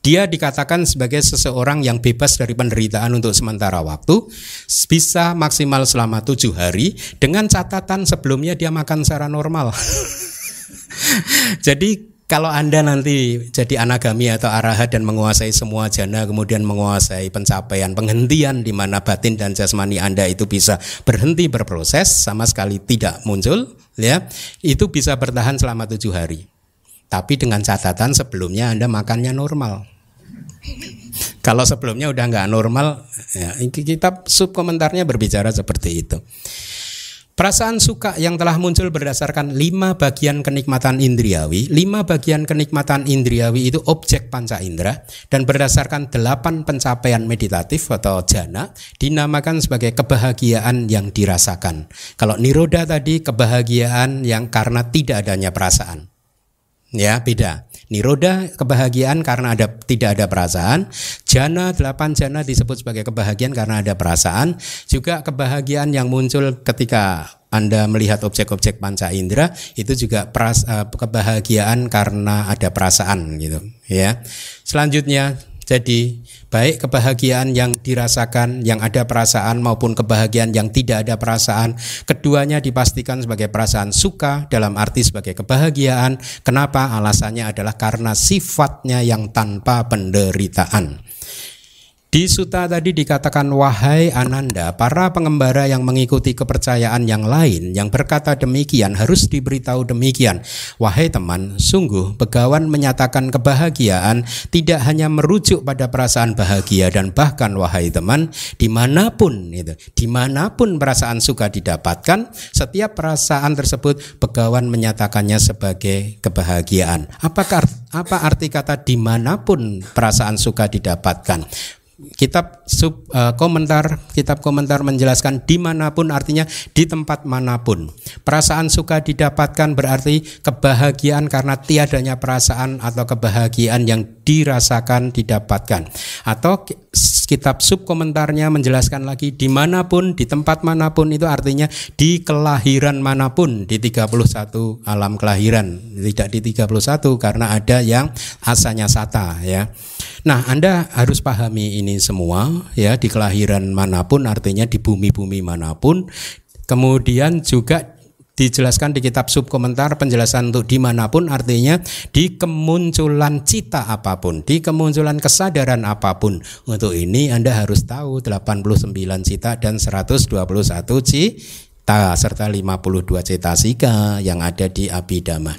dia dikatakan sebagai seseorang yang bebas dari penderitaan untuk sementara waktu, bisa maksimal selama tujuh hari, dengan catatan sebelumnya dia makan secara normal. Jadi kalau Anda nanti jadi anagami atau arahat dan menguasai semua jana, kemudian menguasai pencapaian penghentian di mana batin dan jasmani Anda itu bisa berhenti berproses sama sekali tidak muncul, ya itu bisa bertahan selama tujuh hari. Tapi dengan catatan sebelumnya Anda makannya normal. Kalau sebelumnya udah nggak normal, ya, kitab sub komentarnya berbicara seperti itu. Perasaan suka yang telah muncul berdasarkan lima bagian kenikmatan indriawi, lima bagian kenikmatan indriawi itu objek panca indera dan berdasarkan delapan pencapaian meditatif atau jana dinamakan sebagai kebahagiaan yang dirasakan. Kalau niroda tadi kebahagiaan yang karena tidak adanya perasaan. Ya, beda. Niroda kebahagiaan karena ada tidak ada perasaan. Jana delapan jana disebut sebagai kebahagiaan karena ada perasaan. Juga kebahagiaan yang muncul ketika anda melihat objek-objek panca indera itu juga peras, uh, kebahagiaan karena ada perasaan gitu ya. Selanjutnya jadi baik kebahagiaan yang dirasakan yang ada perasaan maupun kebahagiaan yang tidak ada perasaan, keduanya dipastikan sebagai perasaan suka dalam arti sebagai kebahagiaan. Kenapa? Alasannya adalah karena sifatnya yang tanpa penderitaan. Di suta tadi dikatakan wahai Ananda, para pengembara yang mengikuti kepercayaan yang lain yang berkata demikian harus diberitahu demikian. Wahai teman, sungguh begawan menyatakan kebahagiaan tidak hanya merujuk pada perasaan bahagia dan bahkan wahai teman, di mana pun itu, di mana pun perasaan suka didapatkan, setiap perasaan tersebut begawan menyatakannya sebagai kebahagiaan. Apakah apa arti kata di mana pun perasaan suka didapatkan? Kitab sub uh, komentar kitab komentar menjelaskan di mana pun artinya di tempat mana pun. Perasaan suka didapatkan berarti kebahagiaan karena tiadanya perasaan atau kebahagiaan yang dirasakan didapatkan. Atau kitab sub komentarnya menjelaskan lagi di mana pun di tempat mana pun itu artinya di kelahiran mana pun di 31 alam kelahiran. Tidak di 31 karena ada yang asanya sata ya. Nah, Anda harus pahami ini semua ya. Di kelahiran mana pun artinya di bumi-bumi mana pun. Kemudian juga dijelaskan di kitab sub komentar penjelasan untuk di mana pun artinya di kemunculan cita apa pun, di kemunculan kesadaran apa pun. Untuk ini Anda harus tahu 89 cita dan 121 cita serta 52 cetasika yang ada di Abhidhamma.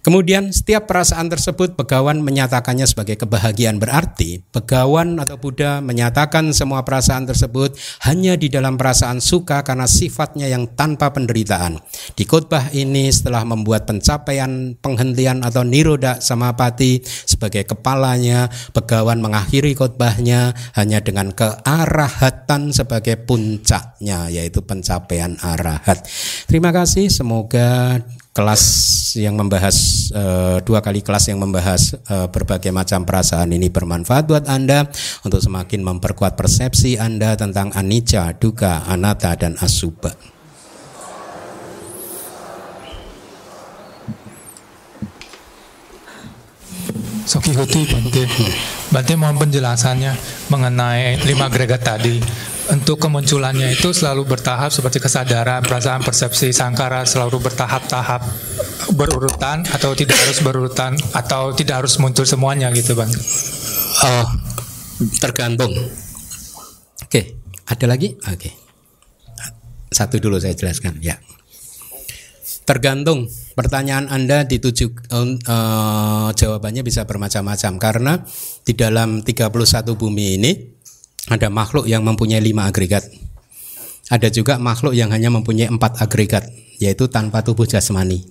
Kemudian setiap perasaan tersebut Begawan menyatakannya sebagai kebahagiaan berarti Begawan atau Buddha menyatakan semua perasaan tersebut hanya di dalam perasaan suka karena sifatnya yang tanpa penderitaan. Di khotbah ini setelah membuat pencapaian penghentian atau niroda samapati sebagai kepalanya, Begawan mengakhiri khotbahnya hanya dengan kearahatan sebagai puncaknya yaitu pencapaian arahat. Terima kasih, semoga kelas yang membahas uh, dua kali kelas yang membahas uh, berbagai macam perasaan ini bermanfaat buat Anda untuk semakin memperkuat persepsi Anda tentang anicca, duka, anatta dan asubha. Soki Huti Bante. Bante mohon penjelasannya mengenai lima agregat tadi. Untuk kemunculannya itu selalu bertahap seperti kesadaran, perasaan, persepsi, sangkara selalu bertahap-tahap berurutan atau tidak harus berurutan atau tidak harus muncul semuanya gitu bang? Oh, tergantung. Oke, ada lagi? Oke. Satu dulu saya jelaskan ya. Tergantung pertanyaan Anda dituju uh, jawabannya bisa bermacam-macam karena di dalam 31 bumi ini ada makhluk yang mempunyai lima agregat. Ada juga makhluk yang hanya mempunyai empat agregat, yaitu tanpa tubuh jasmani.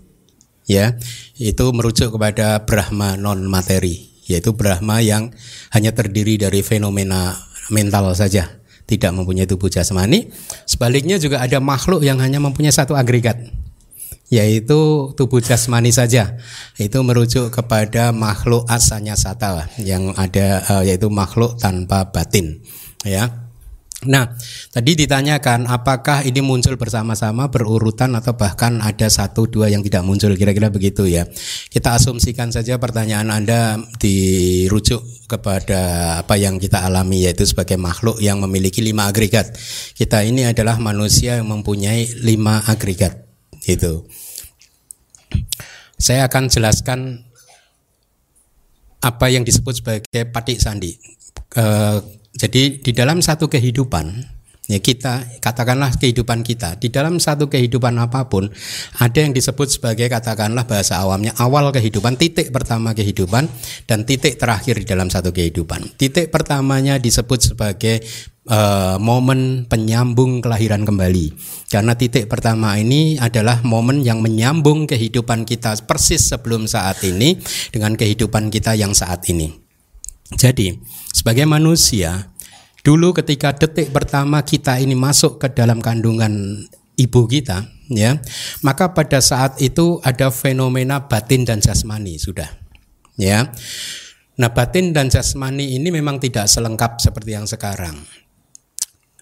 Ya, itu merujuk kepada Brahma non materi, yaitu Brahma yang hanya terdiri dari fenomena mental saja, tidak mempunyai tubuh jasmani. Sebaliknya juga ada makhluk yang hanya mempunyai satu agregat, yaitu tubuh jasmani saja. Itu merujuk kepada makhluk asanya sata yang ada uh, yaitu makhluk tanpa batin, ya. Nah, tadi ditanyakan apakah ini muncul bersama-sama berurutan atau bahkan ada satu dua yang tidak muncul kira-kira begitu ya. Kita asumsikan saja pertanyaan Anda dirujuk kepada apa yang kita alami yaitu sebagai makhluk yang memiliki lima agregat. Kita ini adalah manusia yang mempunyai lima agregat itu. Saya akan jelaskan apa yang disebut sebagai patik sandi. E, jadi di dalam satu kehidupan ya kita katakanlah kehidupan kita di dalam satu kehidupan apa pun ada yang disebut sebagai katakanlah bahasa awamnya awal kehidupan titik pertama kehidupan dan titik terakhir di dalam satu kehidupan titik pertamanya disebut sebagai uh, momen penyambung kelahiran kembali karena titik pertama ini adalah momen yang menyambung kehidupan kita persis sebelum saat ini dengan kehidupan kita yang saat ini jadi sebagai manusia Dulu ketika detik pertama kita ini masuk ke dalam kandungan ibu kita, ya, maka pada saat itu ada fenomena batin dan jasmani sudah, ya. Nah, batin dan jasmani ini memang tidak selengkap seperti yang sekarang.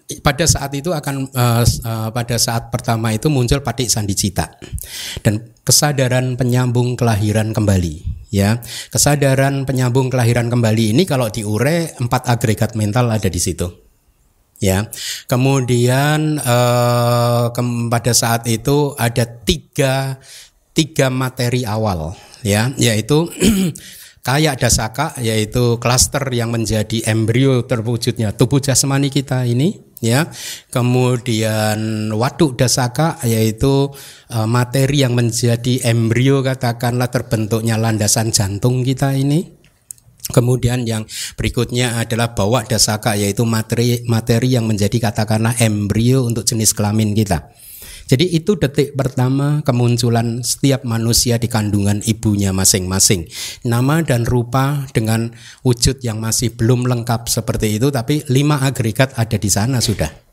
Pada saat itu akan uh, uh, pada saat pertama itu muncul patik sandicita. Dan kesadaran penyambung kelahiran kembali ya. Kesadaran penyambung kelahiran kembali ini kalau diure empat agregat mental ada di situ ya. Kemudian eh, ke, pada saat itu ada tiga tiga materi awal ya. Yaitu kayak dasaka yaitu klaster yang menjadi embrio terwujudnya tubuh jasmani kita ini ya kemudian waduk dasaka yaitu uh, materi yang menjadi embrio katakanlah terbentuknya landasan jantung kita ini Kemudian yang berikutnya adalah bawa dasaka yaitu materi materi yang menjadi katakanlah embrio untuk jenis kelamin kita. Jadi itu detik pertama kemunculan setiap manusia di kandungan ibunya masing-masing. Nama dan rupa dengan wujud yang masih belum lengkap seperti itu tapi lima agregat ada di sana sudah.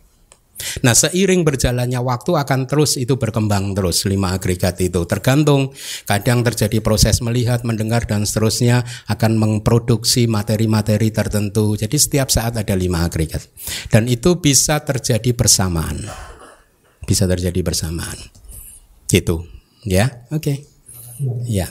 Nah seiring berjalannya waktu akan terus itu berkembang terus lima agregat itu tergantung kadang terjadi proses melihat, mendengar dan seterusnya akan memproduksi materi-materi tertentu. Jadi setiap saat ada lima agregat dan itu bisa terjadi bersamaan bisa terjadi bersamaan. Gitu, ya. Oke. Okay. Ya.